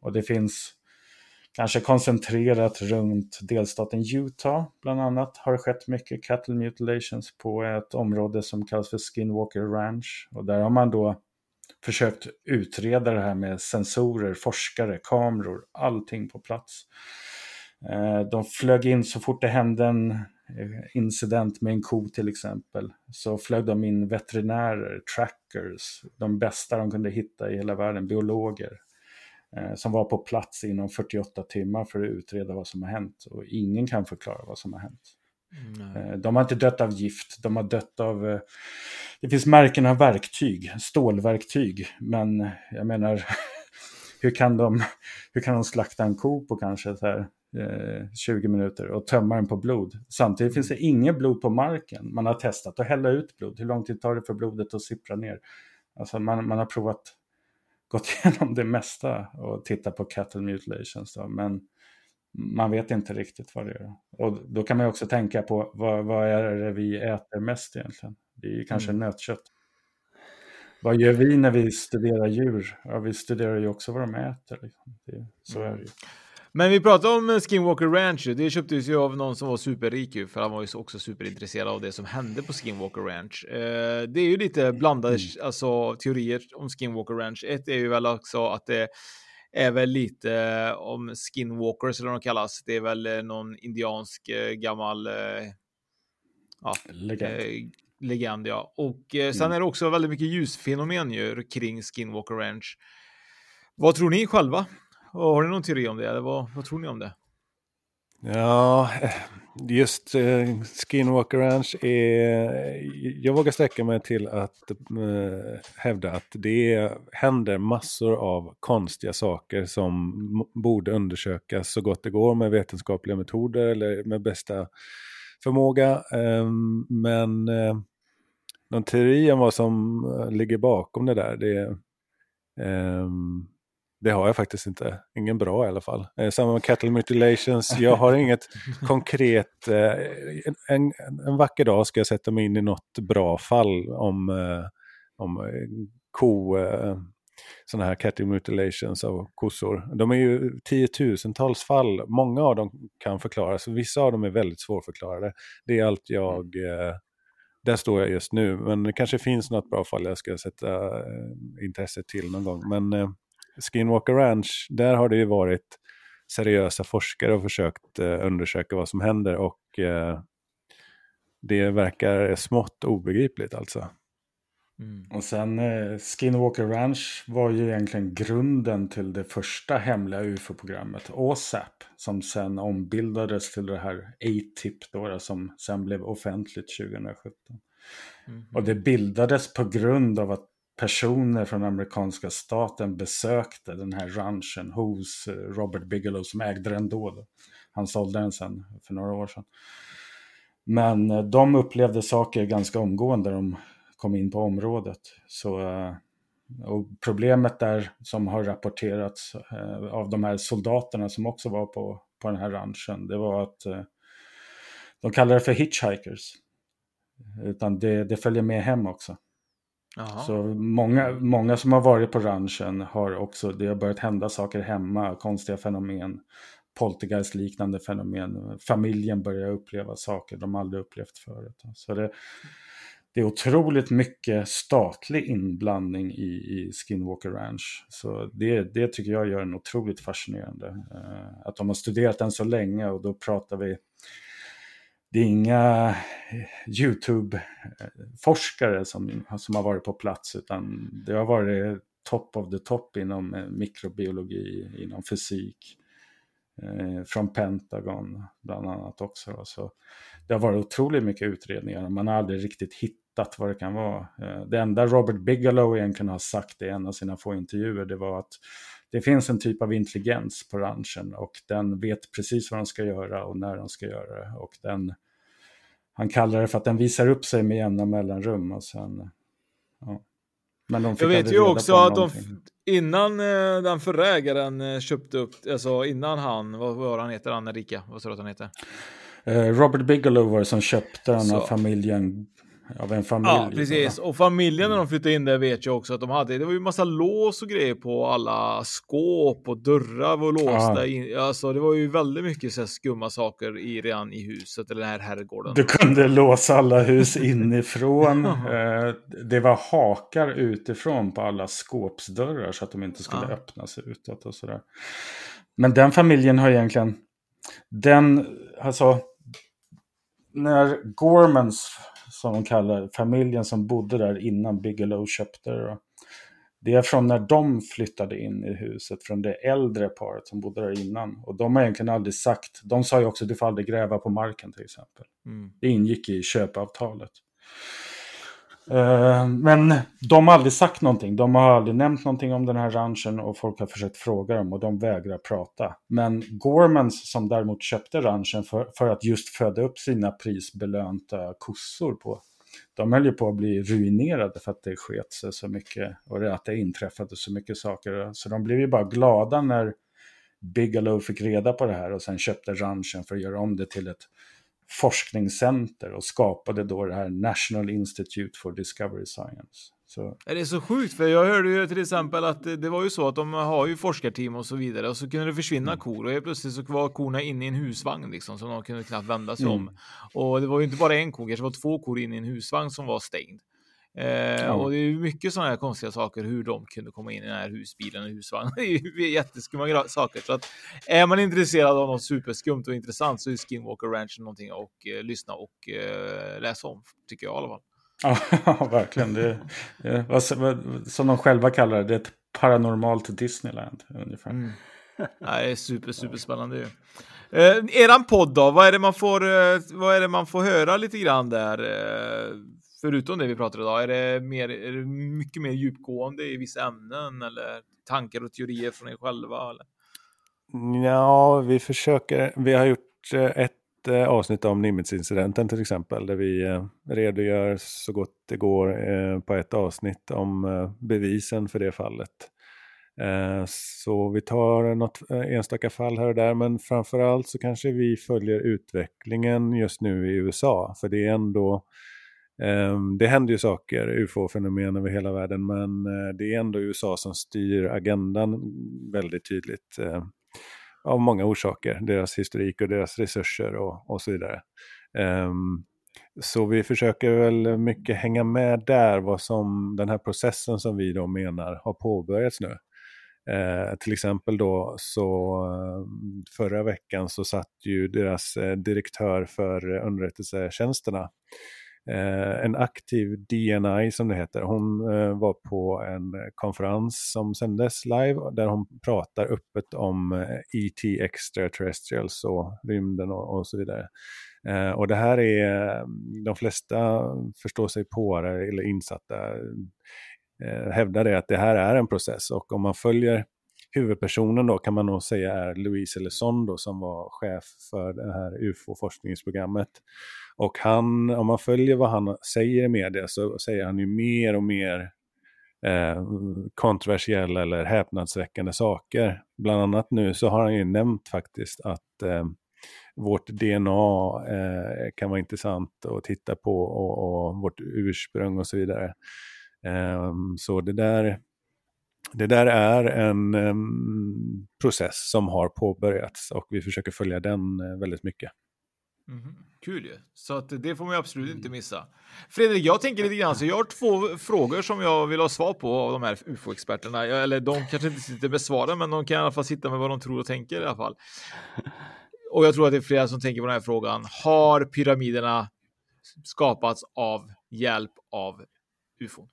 Och det finns kanske koncentrerat runt delstaten Utah bland annat har det skett mycket cattle mutilations på ett område som kallas för Skinwalker Ranch. Och där har man då försökt utreda det här med sensorer, forskare, kameror, allting på plats. Eh, de flög in så fort det hände en incident med en ko till exempel så flög de in veterinärer, trackers, de bästa de kunde hitta i hela världen, biologer eh, som var på plats inom 48 timmar för att utreda vad som har hänt och ingen kan förklara vad som har hänt. Mm. De har inte dött av gift, de har dött av... Eh, det finns märken av verktyg, stålverktyg, men jag menar, hur kan de, hur kan de slakta en ko på kanske så här 20 eh, minuter och tömma den på blod. Samtidigt finns det inget blod på marken. Man har testat att hälla ut blod. Hur lång tid tar det för blodet att sippra ner? Alltså man, man har provat, gått igenom det mesta och tittat på cattle mutilations. Då, men man vet inte riktigt vad det är. Och då kan man också tänka på vad, vad är det vi äter mest egentligen? Det är kanske mm. nötkött. Vad gör vi när vi studerar djur? Ja, vi studerar ju också vad de äter. Liksom. Det, så är det ju. Men vi pratar om Skinwalker Ranch. Det köptes ju av någon som var superrik för han var ju också superintresserad av det som hände på Skinwalker Ranch. Eh, det är ju lite blandade mm. alltså, teorier om Skinwalker Ranch. Ett är ju väl också att det är väl lite om skinwalkers eller vad de kallas. Det är väl eh, någon indiansk eh, gammal ja, legend. legend ja. Och sen mm. är det också väldigt mycket ljusfenomen ju kring Skinwalker Ranch. Vad tror ni själva? Har ni någon teori om det? Eller vad, vad tror ni om det? Ja, eh, just uh, Skinwalker Ranch är... Jag vågar sträcka mig till att uh, hävda att det händer massor av konstiga saker som borde undersökas så gott det går med vetenskapliga metoder eller med bästa förmåga. Um, men uh, någon teori om vad som ligger bakom det där, det um, det har jag faktiskt inte. Ingen bra i alla fall. Eh, samma med cattle mutilations. Jag har inget konkret... Eh, en, en vacker dag ska jag sätta mig in i något bra fall om, eh, om eh, ko... Eh, sådana här cattle mutilations av kossor. De är ju tiotusentals fall. Många av dem kan förklaras. Vissa av dem är väldigt svårförklarade. Det är allt jag... Eh, där står jag just nu. Men det kanske finns något bra fall jag ska sätta eh, intresset till någon gång. Men Skinwalker Ranch, där har det ju varit seriösa forskare och försökt eh, undersöka vad som händer och eh, det verkar smått obegripligt alltså. Mm. Och sen eh, Skinwalker Ranch var ju egentligen grunden till det första hemliga UFO-programmet, OSAP, som sen ombildades till det här A-tip då, som sen blev offentligt 2017. Mm. Och det bildades på grund av att personer från amerikanska staten besökte den här ranchen hos eh, Robert Bigelow som ägde den då. Han sålde den sen för några år sedan. Men eh, de upplevde saker ganska omgående när de kom in på området. Så, eh, och problemet där som har rapporterats av de här soldaterna som också var på, på den här ranchen, det var att de kallar det för hitchhikers. Utan det, det följer med hem också. Aha. Så många, många som har varit på ranchen har också, det har börjat hända saker hemma, konstiga fenomen, poltergeist-liknande fenomen. Familjen börjar uppleva saker de aldrig upplevt förut. Så det, det är otroligt mycket statlig inblandning i, i Skinwalker Ranch. Så det, det tycker jag gör den otroligt fascinerande. Eh, att de har studerat den så länge och då pratar vi det är inga eh, YouTube-forskare som, som har varit på plats utan det har varit top of the top inom eh, mikrobiologi, inom fysik. Eh, från Pentagon bland annat också. Så det har varit otroligt mycket utredningar man har aldrig riktigt hittat vad det kan vara. Eh, det enda Robert Bigelow egentligen har sagt i en av sina få intervjuer det var att det finns en typ av intelligens på ranchen och den vet precis vad den ska göra och när den ska göra det. Och den, han kallar det för att den visar upp sig med jämna mellanrum. Och sen, ja. Men de fick Jag vet ju också att de, innan eh, den förra ägaren eh, köpte upp, alltså innan han, vad var han heter, han Rika, vad sa du att han heter? Eh, Robert Bigelow var det som köpte den här familjen av en familj. Ja, precis. Och familjen när de flyttade in där vet jag också att de hade, det var ju massa lås och grejer på alla skåp och dörrar var låsta. In, alltså det var ju väldigt mycket så skumma saker i, redan i huset eller den här herrgården. Du kunde låsa alla hus inifrån. Eh, det var hakar utifrån på alla skåpsdörrar så att de inte skulle ja. öppnas utåt och sådär. Men den familjen har egentligen, den, alltså, när Gormans som de kallar familjen som bodde där innan Bigelow köpte det. Det är från när de flyttade in i huset, från det äldre paret som bodde där innan. Och de har egentligen aldrig sagt, de sa ju också att du får aldrig gräva på marken till exempel. Mm. Det ingick i köpavtalet. Eh, men de har aldrig sagt någonting. De har aldrig nämnt någonting om den här ranchen och folk har försökt fråga dem och de vägrar prata. Men Gormans som däremot köpte ranchen för, för att just föda upp sina prisbelönta kossor på. De höll ju på att bli ruinerade för att det sket sig så mycket och att det inträffade så mycket saker. Så de blev ju bara glada när Bigelow fick reda på det här och sen köpte ranchen för att göra om det till ett forskningscenter och skapade då det här National Institute for Discovery Science. Så. Det är så sjukt, för jag hörde ju till exempel att det var ju så att de har ju forskarteam och så vidare och så kunde det försvinna mm. kor och helt plötsligt så var korna inne i en husvagn liksom som de kunde knappt vända sig mm. om. Och det var ju inte bara en ko, det var två kor inne i en husvagn som var stängd. Eh, ja. Och det är mycket sådana här konstiga saker hur de kunde komma in i den här husbilen och husvagnen. Det är jätteskumma saker. Så att är man intresserad av något superskumt och intressant så är Skinwalker Ranch någonting att eh, lyssna och eh, läsa om, tycker jag i alla fall. Ja, verkligen. Det, det, vad, som de själva kallar det, det är ett paranormalt Disneyland ungefär. Mm. Det är super, super spännande ju. Eh, eran podd då, vad är, det man får, eh, vad är det man får höra lite grann där? Eh, förutom det vi pratar idag? Är det, mer, är det mycket mer djupgående i vissa ämnen eller tankar och teorier från er själva? Eller? Ja, vi försöker. Vi har gjort eh, ett eh, avsnitt om Nimitz-incidenten till exempel, där vi eh, redogör så gott det går på ett avsnitt om bevisen för det fallet. Så vi tar något enstaka fall här och där, men framförallt så kanske vi följer utvecklingen just nu i USA, för det är ändå Ehm, det händer ju saker, ufo-fenomen över hela världen, men eh, det är ändå USA som styr agendan väldigt tydligt. Eh, av många orsaker, deras historik och deras resurser och, och så vidare. Um, så vi försöker väl mycket hänga med där, vad som den här processen som vi då menar har påbörjats nu. Eh, till exempel då så eh, förra veckan så satt ju deras direktör för underrättelsetjänsterna, eh, en aktiv DNI som det heter, hon eh, var på en eh, konferens som sändes live där hon pratar öppet om eh, ET Extraterrestrials och rymden och, och så vidare. Eh, och det här är, eh, de flesta förstår sig på det, eller insatta, eh, hävdar det att det här är en process och om man följer huvudpersonen då kan man nog säga är Louise Elizondo som var chef för det här UFO-forskningsprogrammet. Och han, om man följer vad han säger i media så säger han ju mer och mer eh, kontroversiella eller häpnadsväckande saker. Bland annat nu så har han ju nämnt faktiskt att eh, vårt DNA eh, kan vara intressant att titta på och, och vårt ursprung och så vidare. Eh, så det där, det där är en um, process som har påbörjats och vi försöker följa den uh, väldigt mycket. Mm, kul ju. Så att det får man absolut inte missa. Fredrik, jag tänker lite grann så jag har två frågor som jag vill ha svar på av de här UFO-experterna. Eller de kanske inte sitter med svaren, men de kan i alla fall sitta med vad de tror och tänker i alla fall och jag tror att det är flera som tänker på den här frågan. Har pyramiderna skapats av hjälp av ufon?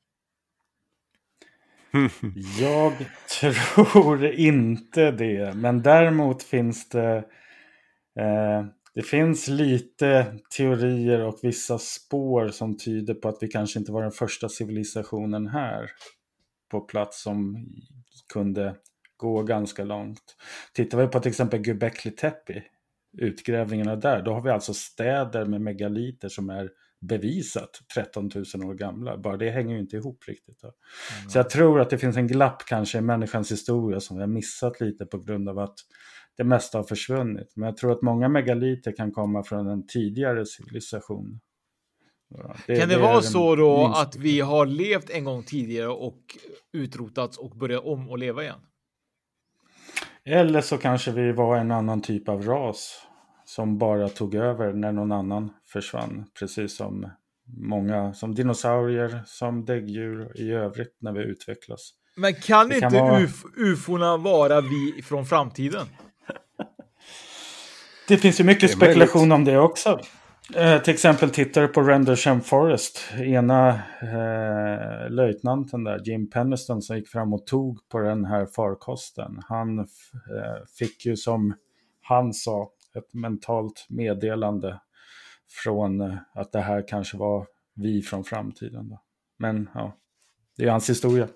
Jag tror inte det, men däremot finns det eh, det finns lite teorier och vissa spår som tyder på att vi kanske inte var den första civilisationen här på plats som kunde gå ganska långt. Tittar vi på till exempel Göbekli Tepe utgrävningarna där, då har vi alltså städer med megaliter som är bevisat 13 000 år gamla. Bara det hänger ju inte ihop riktigt. Mm. Så jag tror att det finns en glapp kanske i människans historia som vi har missat lite på grund av att det mesta har försvunnit. Men jag tror att många megaliter kan komma från en tidigare civilisation. Det, kan det, det vara så då minst... att vi har levt en gång tidigare och utrotats och börjat om och leva igen? Eller så kanske vi var en annan typ av ras som bara tog över när någon annan försvann. Precis som många, som dinosaurier, som däggdjur i övrigt när vi utvecklas. Men kan det inte kan vara... uf ufona vara vi från framtiden? Det finns ju mycket spekulation om det också. Eh, till exempel tittar du på Rendersham Forest. Ena eh, löjtnanten där, Jim Penniston, som gick fram och tog på den här farkosten. Han eh, fick ju som han sa ett mentalt meddelande från eh, att det här kanske var vi från framtiden. Då. Men ja, det är hans historia.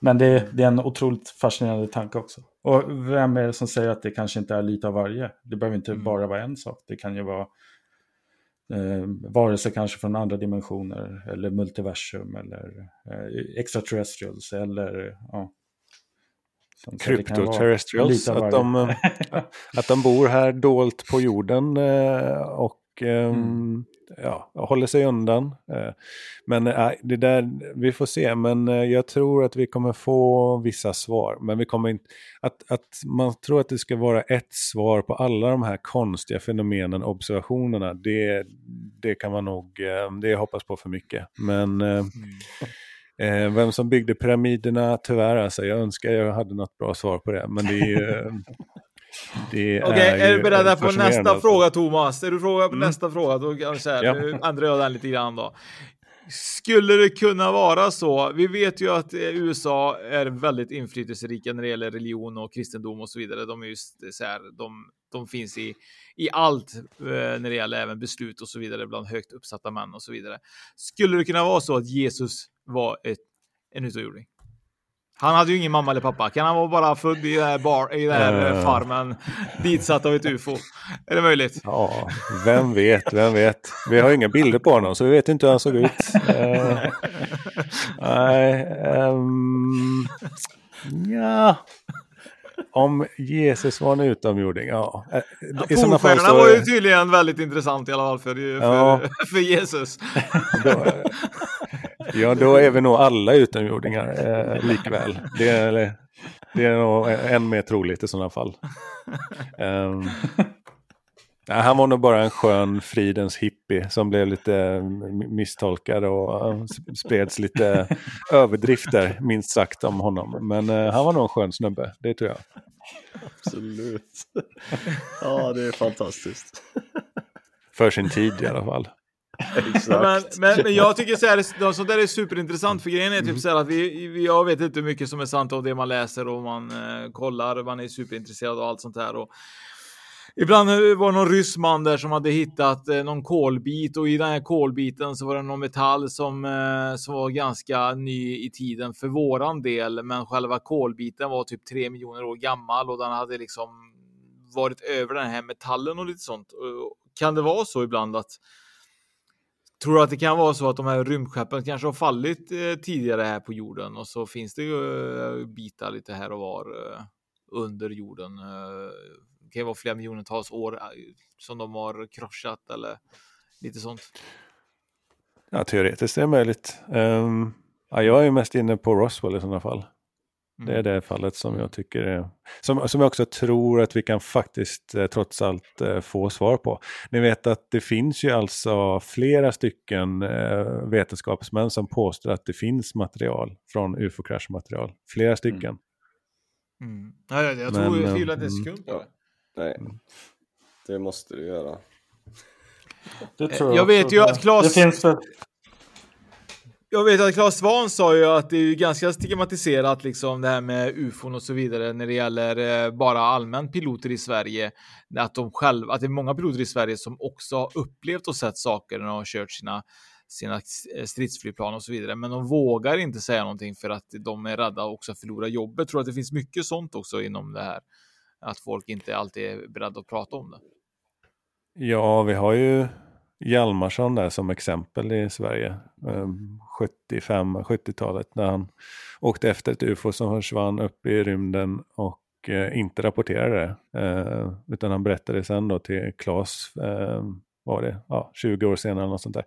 Men det, det, är en otroligt fascinerande tanke också. Och vem är det som säger att det kanske inte är lite av varje? Det behöver inte mm. bara vara en sak. Det kan ju vara eh, vare sig kanske från andra dimensioner eller multiversum eller eh, extraterrestrials eller ja. Cryptoterrestrials, att de, eh, att de bor här dolt på jorden eh, och eh, mm ja, håller sig undan. Eh, men det där, vi får se, men jag tror att vi kommer få vissa svar. Men vi kommer inte, att, att man tror att det ska vara ett svar på alla de här konstiga fenomenen, observationerna, det, det kan man nog, det hoppas på för mycket. Men mm. Vem som byggde pyramiderna, tyvärr alltså, jag önskar jag hade något bra svar på det. Men det är ju, Okej, okay, är, du beredd på nästa alltså. fråga Thomas? Är du fråga på mm. nästa fråga? Då kan jag säga, ja. Nu ändrar jag den lite grann då. Skulle det kunna vara så? Vi vet ju att eh, USA är väldigt inflytelserika när det gäller religion och kristendom och så vidare. De är just så här, de, de finns i, i allt eh, när det gäller även beslut och så vidare bland högt uppsatta män och så vidare. Skulle det kunna vara så att Jesus var ett, en utomjording? Han hade ju ingen mamma eller pappa. Kan han vara bara född i den här, bar, i den här uh. farmen, ditsatt av ett ufo? Är det möjligt? Ja, vem vet, vem vet. Vi har inga bilder på honom, så vi vet inte hur han såg ut. Uh, nej, um, Ja, om Jesus var en utomjording, ja. Eh, ja Polstjärnorna så... var ju tydligen väldigt intressant i alla fall för, för, ja. för Jesus. då, ja, då är vi nog alla utomjordingar eh, likväl. Det är, det är nog än mer troligt i sådana fall. Um, Ja, han var nog bara en skön fridens hippie som blev lite misstolkad och spreds lite överdrifter minst sagt om honom. Men uh, han var nog en skön snubbe, det tror jag. Absolut. Ja, det är fantastiskt. För sin tid i alla fall. men, men, men, jag tycker så här, sånt där är superintressant för grejen är typ mm. så här att vi, vi, jag vet inte hur mycket som är sant av det man läser och man eh, kollar, man är superintresserad av allt sånt här. Och, Ibland eh, var det någon rysk man där som hade hittat eh, någon kolbit och i den här kolbiten så var det någon metall som, eh, som var ganska ny i tiden för våran del. Men själva kolbiten var typ tre miljoner år gammal och den hade liksom varit över den här metallen och lite sånt. Kan det vara så ibland att Tror du att det kan vara så att de här rymdskeppen kanske har fallit eh, tidigare här på jorden och så finns det ju eh, bitar lite här och var eh, under jorden kan ju vara flera miljontals år äh, som de har krossat eller lite sånt. Ja, teoretiskt är det möjligt. Um, ja, jag är mest inne på Roswell i sådana fall. Mm. Det är mm. det fallet som jag tycker är, som, som jag också tror att vi kan faktiskt eh, trots allt eh, få svar på. Ni vet att det finns ju alltså flera stycken eh, vetenskapsmän som påstår att det finns material från ufo-kraschmaterial. Flera stycken. Mm. Mm. Ja, jag, jag tror, jag tvivlar inte en mm. sekund på det. Nej, det måste du göra. Det tror jag, jag vet ju att Claes... Jag vet att Claes Svahn sa ju att det är ganska stigmatiserat liksom det här med ufon och så vidare när det gäller eh, bara allmänt piloter i Sverige. Att de själva, att det är många piloter i Sverige som också har upplevt och sett saker när de har kört sina sina stridsflygplan och så vidare. Men de vågar inte säga någonting för att de är rädda också att förlora jobbet. tror att det finns mycket sånt också inom det här att folk inte alltid är beredda att prata om det. Ja, vi har ju Hjalmarsson där som exempel i Sverige. Ehm, 75-70-talet när han åkte efter ett UFO som försvann upp i rymden och eh, inte rapporterade det. Eh, utan han berättade sen då till Claes ehm, var det, ja, 20 år senare eller något sånt där.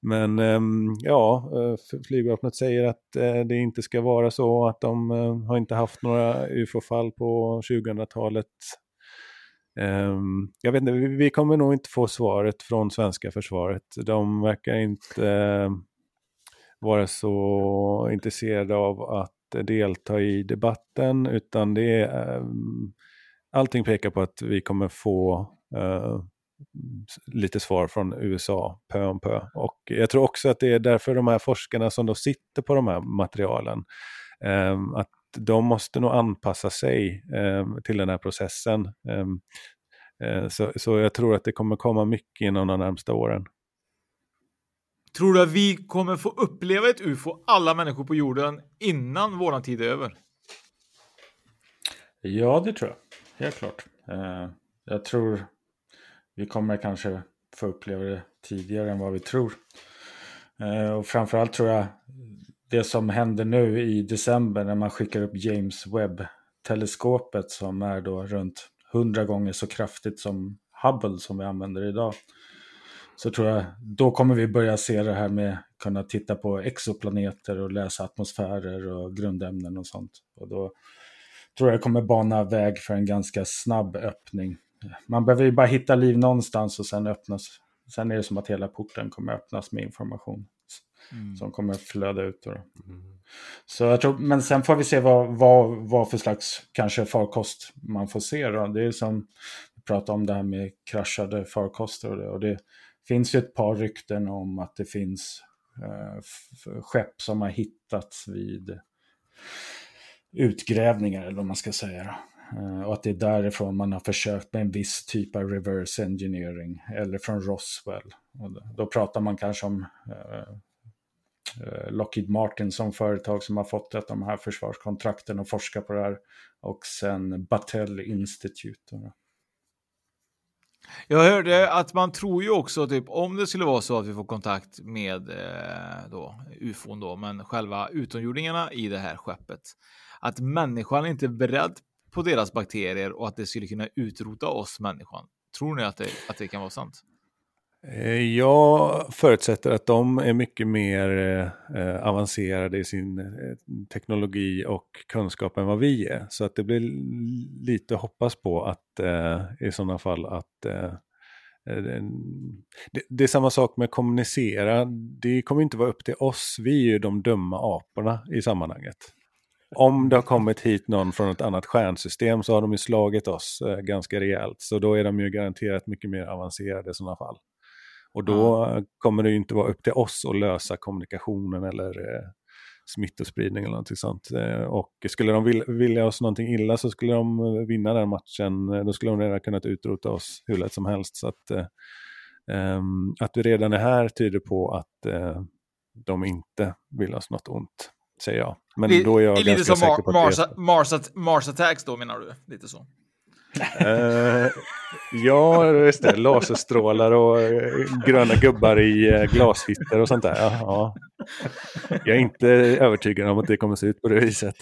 Men ehm, ja, eh, flygvapnet säger att eh, det inte ska vara så, att de eh, har inte haft några ufo-fall på 2000-talet. Ehm, jag vet inte, vi kommer nog inte få svaret från svenska försvaret. De verkar inte vara så intresserade av att delta i debatten, utan det är, ehm, allting pekar på att vi kommer få lite svar från USA pö om pö. Och jag tror också att det är därför de här forskarna som då sitter på de här materialen, eh, att de måste nog anpassa sig eh, till den här processen. Ehm, eh, så, så jag tror att det kommer komma mycket inom de närmsta åren. Tror du att vi kommer få uppleva ett UFO, alla människor på jorden, innan våran tid är över? Ja, det tror jag. Helt klart. Eh, jag tror vi kommer kanske få uppleva det tidigare än vad vi tror. Eh, och framförallt tror jag det som händer nu i december när man skickar upp James Webb-teleskopet som är då runt 100 gånger så kraftigt som Hubble som vi använder idag. Så tror jag, då kommer vi börja se det här med kunna titta på exoplaneter och läsa atmosfärer och grundämnen och sånt. Och då tror jag det kommer bana väg för en ganska snabb öppning man behöver ju bara hitta liv någonstans och sen öppnas. Sen är det som att hela porten kommer öppnas med information mm. som kommer flöda ut. Då. Mm. Så jag tror, men sen får vi se vad, vad, vad för slags kanske farkost man får se. Då. Det är som vi pratade om det här med kraschade farkoster och det, och det finns ju ett par rykten om att det finns eh, skepp som har hittats vid utgrävningar eller vad man ska säga. Eh, och att det är därifrån man har försökt med en viss typ av reverse engineering. Eller från Roswell. Och då pratar man kanske om eh, eh, Lockheed Martin som företag som har fått ett av de här försvarskontrakten och forskar på det här. Och sen Battelle Institute. Jag hörde att man tror ju också typ om det skulle vara så att vi får kontakt med eh, då ufon då, men själva utomjordingarna i det här skeppet. Att människan inte är beredd på deras bakterier och att det skulle kunna utrota oss människan. Tror ni att det, att det kan vara sant? Eh, jag förutsätter att de är mycket mer eh, avancerade i sin eh, teknologi och kunskap än vad vi är. Så att det blir lite att hoppas på att eh, i sådana fall att eh, eh, det, det, är samma sak med kommunicera. Det kommer inte vara upp till oss. Vi är ju de dumma aporna i sammanhanget. Om det har kommit hit någon från ett annat stjärnsystem så har de ju slagit oss ganska rejält. Så då är de ju garanterat mycket mer avancerade i sådana fall. Och då mm. kommer det ju inte vara upp till oss att lösa kommunikationen eller eh, smittospridning eller någonting sånt. Eh, och skulle de vilja, vilja oss någonting illa så skulle de eh, vinna den matchen. Eh, då skulle de redan kunnat utrota oss hur lätt som helst. Så att, eh, ehm, att vi redan är här tyder på att eh, de inte vill oss något ont, säger jag. Men då är jag ganska lite som Mars, Mars, Mars Attacks då menar du? Lite så? Uh, ja, just det. Laserstrålar och uh, gröna gubbar i uh, glashytter och sånt där. Ja. Jag är inte övertygad om att det kommer se ut på det viset.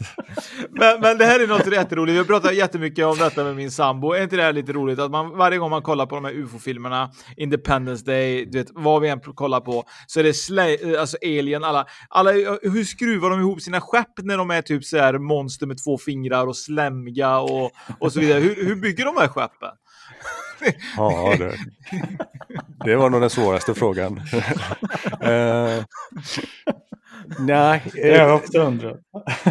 Men, men det här är något jätteroligt. Jag pratar jättemycket om detta med min sambo. Är inte det här lite roligt att man varje gång man kollar på de här ufo-filmerna, Independence Day, du vet vad vi än kollar på, så är det slay, alltså Alien, alla, alla, hur skruvar de ihop sina skepp när de är typ så här monster med två fingrar och slämga och, och så vidare? Hur, hur bygger de här skeppen? Ja, det, det var nog den svåraste frågan. uh, nej, det har jag också undrat.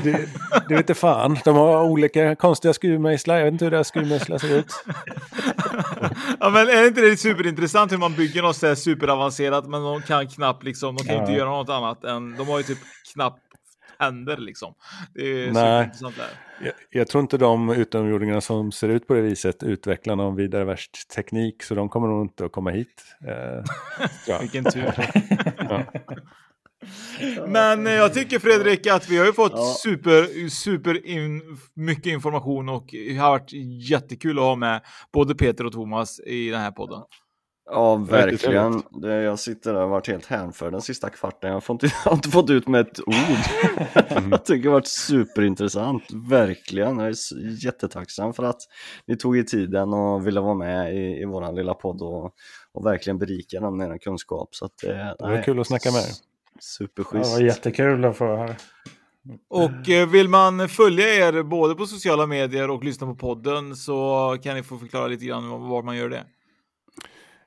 Det, det vet fan. De har olika konstiga skruvmejslar. Jag vet inte hur deras skruvmejslar ser ut. ja, men är inte det superintressant hur man bygger något så superavancerat men de kan knappt liksom, de kan ja. inte göra något annat än, de har ju typ knappt händer liksom. Det är Nej, jag, jag, tror inte de utomjordingarna som ser ut på det viset utvecklar någon vidare värst teknik så de kommer nog inte att komma hit. Eh, Vilken tur. ja. Men eh, jag tycker Fredrik att vi har ju fått ja. super, super in, mycket information och det har varit jättekul att ha med både Peter och Thomas i den här podden. Ja, verkligen. Det, jag sitter där och har varit helt hänförd den sista kvarten. Jag, får inte, jag har inte fått ut med ett ord. Mm. jag tycker det har varit superintressant, verkligen. Jag är jättetacksam för att ni tog er tiden och ville vara med i, i vår lilla podd och, och verkligen berika den med er kunskap. Så att, det var kul att snacka med er. Superschysst. Ja, det var jättekul att få höra. Och eh, vill man följa er både på sociala medier och lyssna på podden så kan ni få förklara lite grann var man gör det.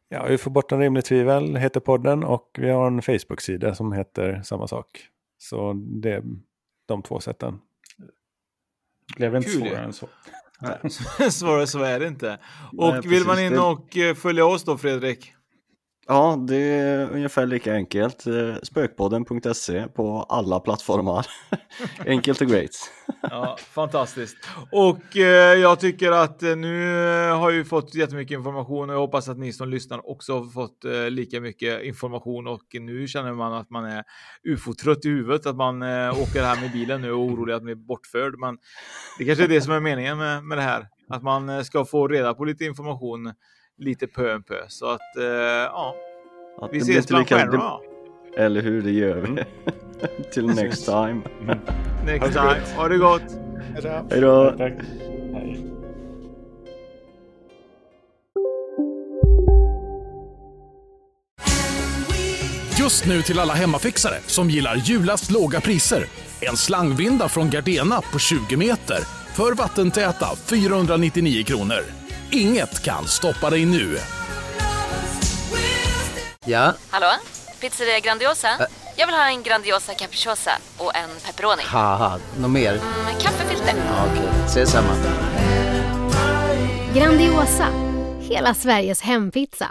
Ja, vi får bort en rimlig tvivel heter podden och vi har en Facebook-sida som heter samma sak. Så det är de två sätten. Det blev inte svårare än så. Svårare så är det inte. Och Nej, vill man in och eh, följa oss då Fredrik? Ja, det är ungefär lika enkelt. Eh, Spökpodden.se på alla plattformar. enkelt och great. ja, fantastiskt. Och eh, jag tycker att eh, nu har vi fått jättemycket information och jag hoppas att ni som lyssnar också har fått eh, lika mycket information och nu känner man att man är ufo-trött i huvudet, att man eh, åker här med bilen nu och är orolig att man är bortförd. Men det kanske är det som är meningen med, med det här, att man eh, ska få reda på lite information lite pö om pö. Så att, eh, ja. Att vi ses bland stjärnorna. Eller hur, det gör vi. Mm. Till next time. next time. Ha det gott. Hej då. Just nu till alla hemmafixare som gillar julast låga priser. En slangvinda från Gardena på 20 meter för vattentäta 499 kronor. Inget kan stoppa dig nu. Ja? Hallå? Pizzeria Grandiosa? Ä Jag vill ha en Grandiosa capriciosa och en pepperoni. något mer? Mm, en kaffefilter. Ja, Okej, okay. ses samma. Grandiosa, hela Sveriges hempizza.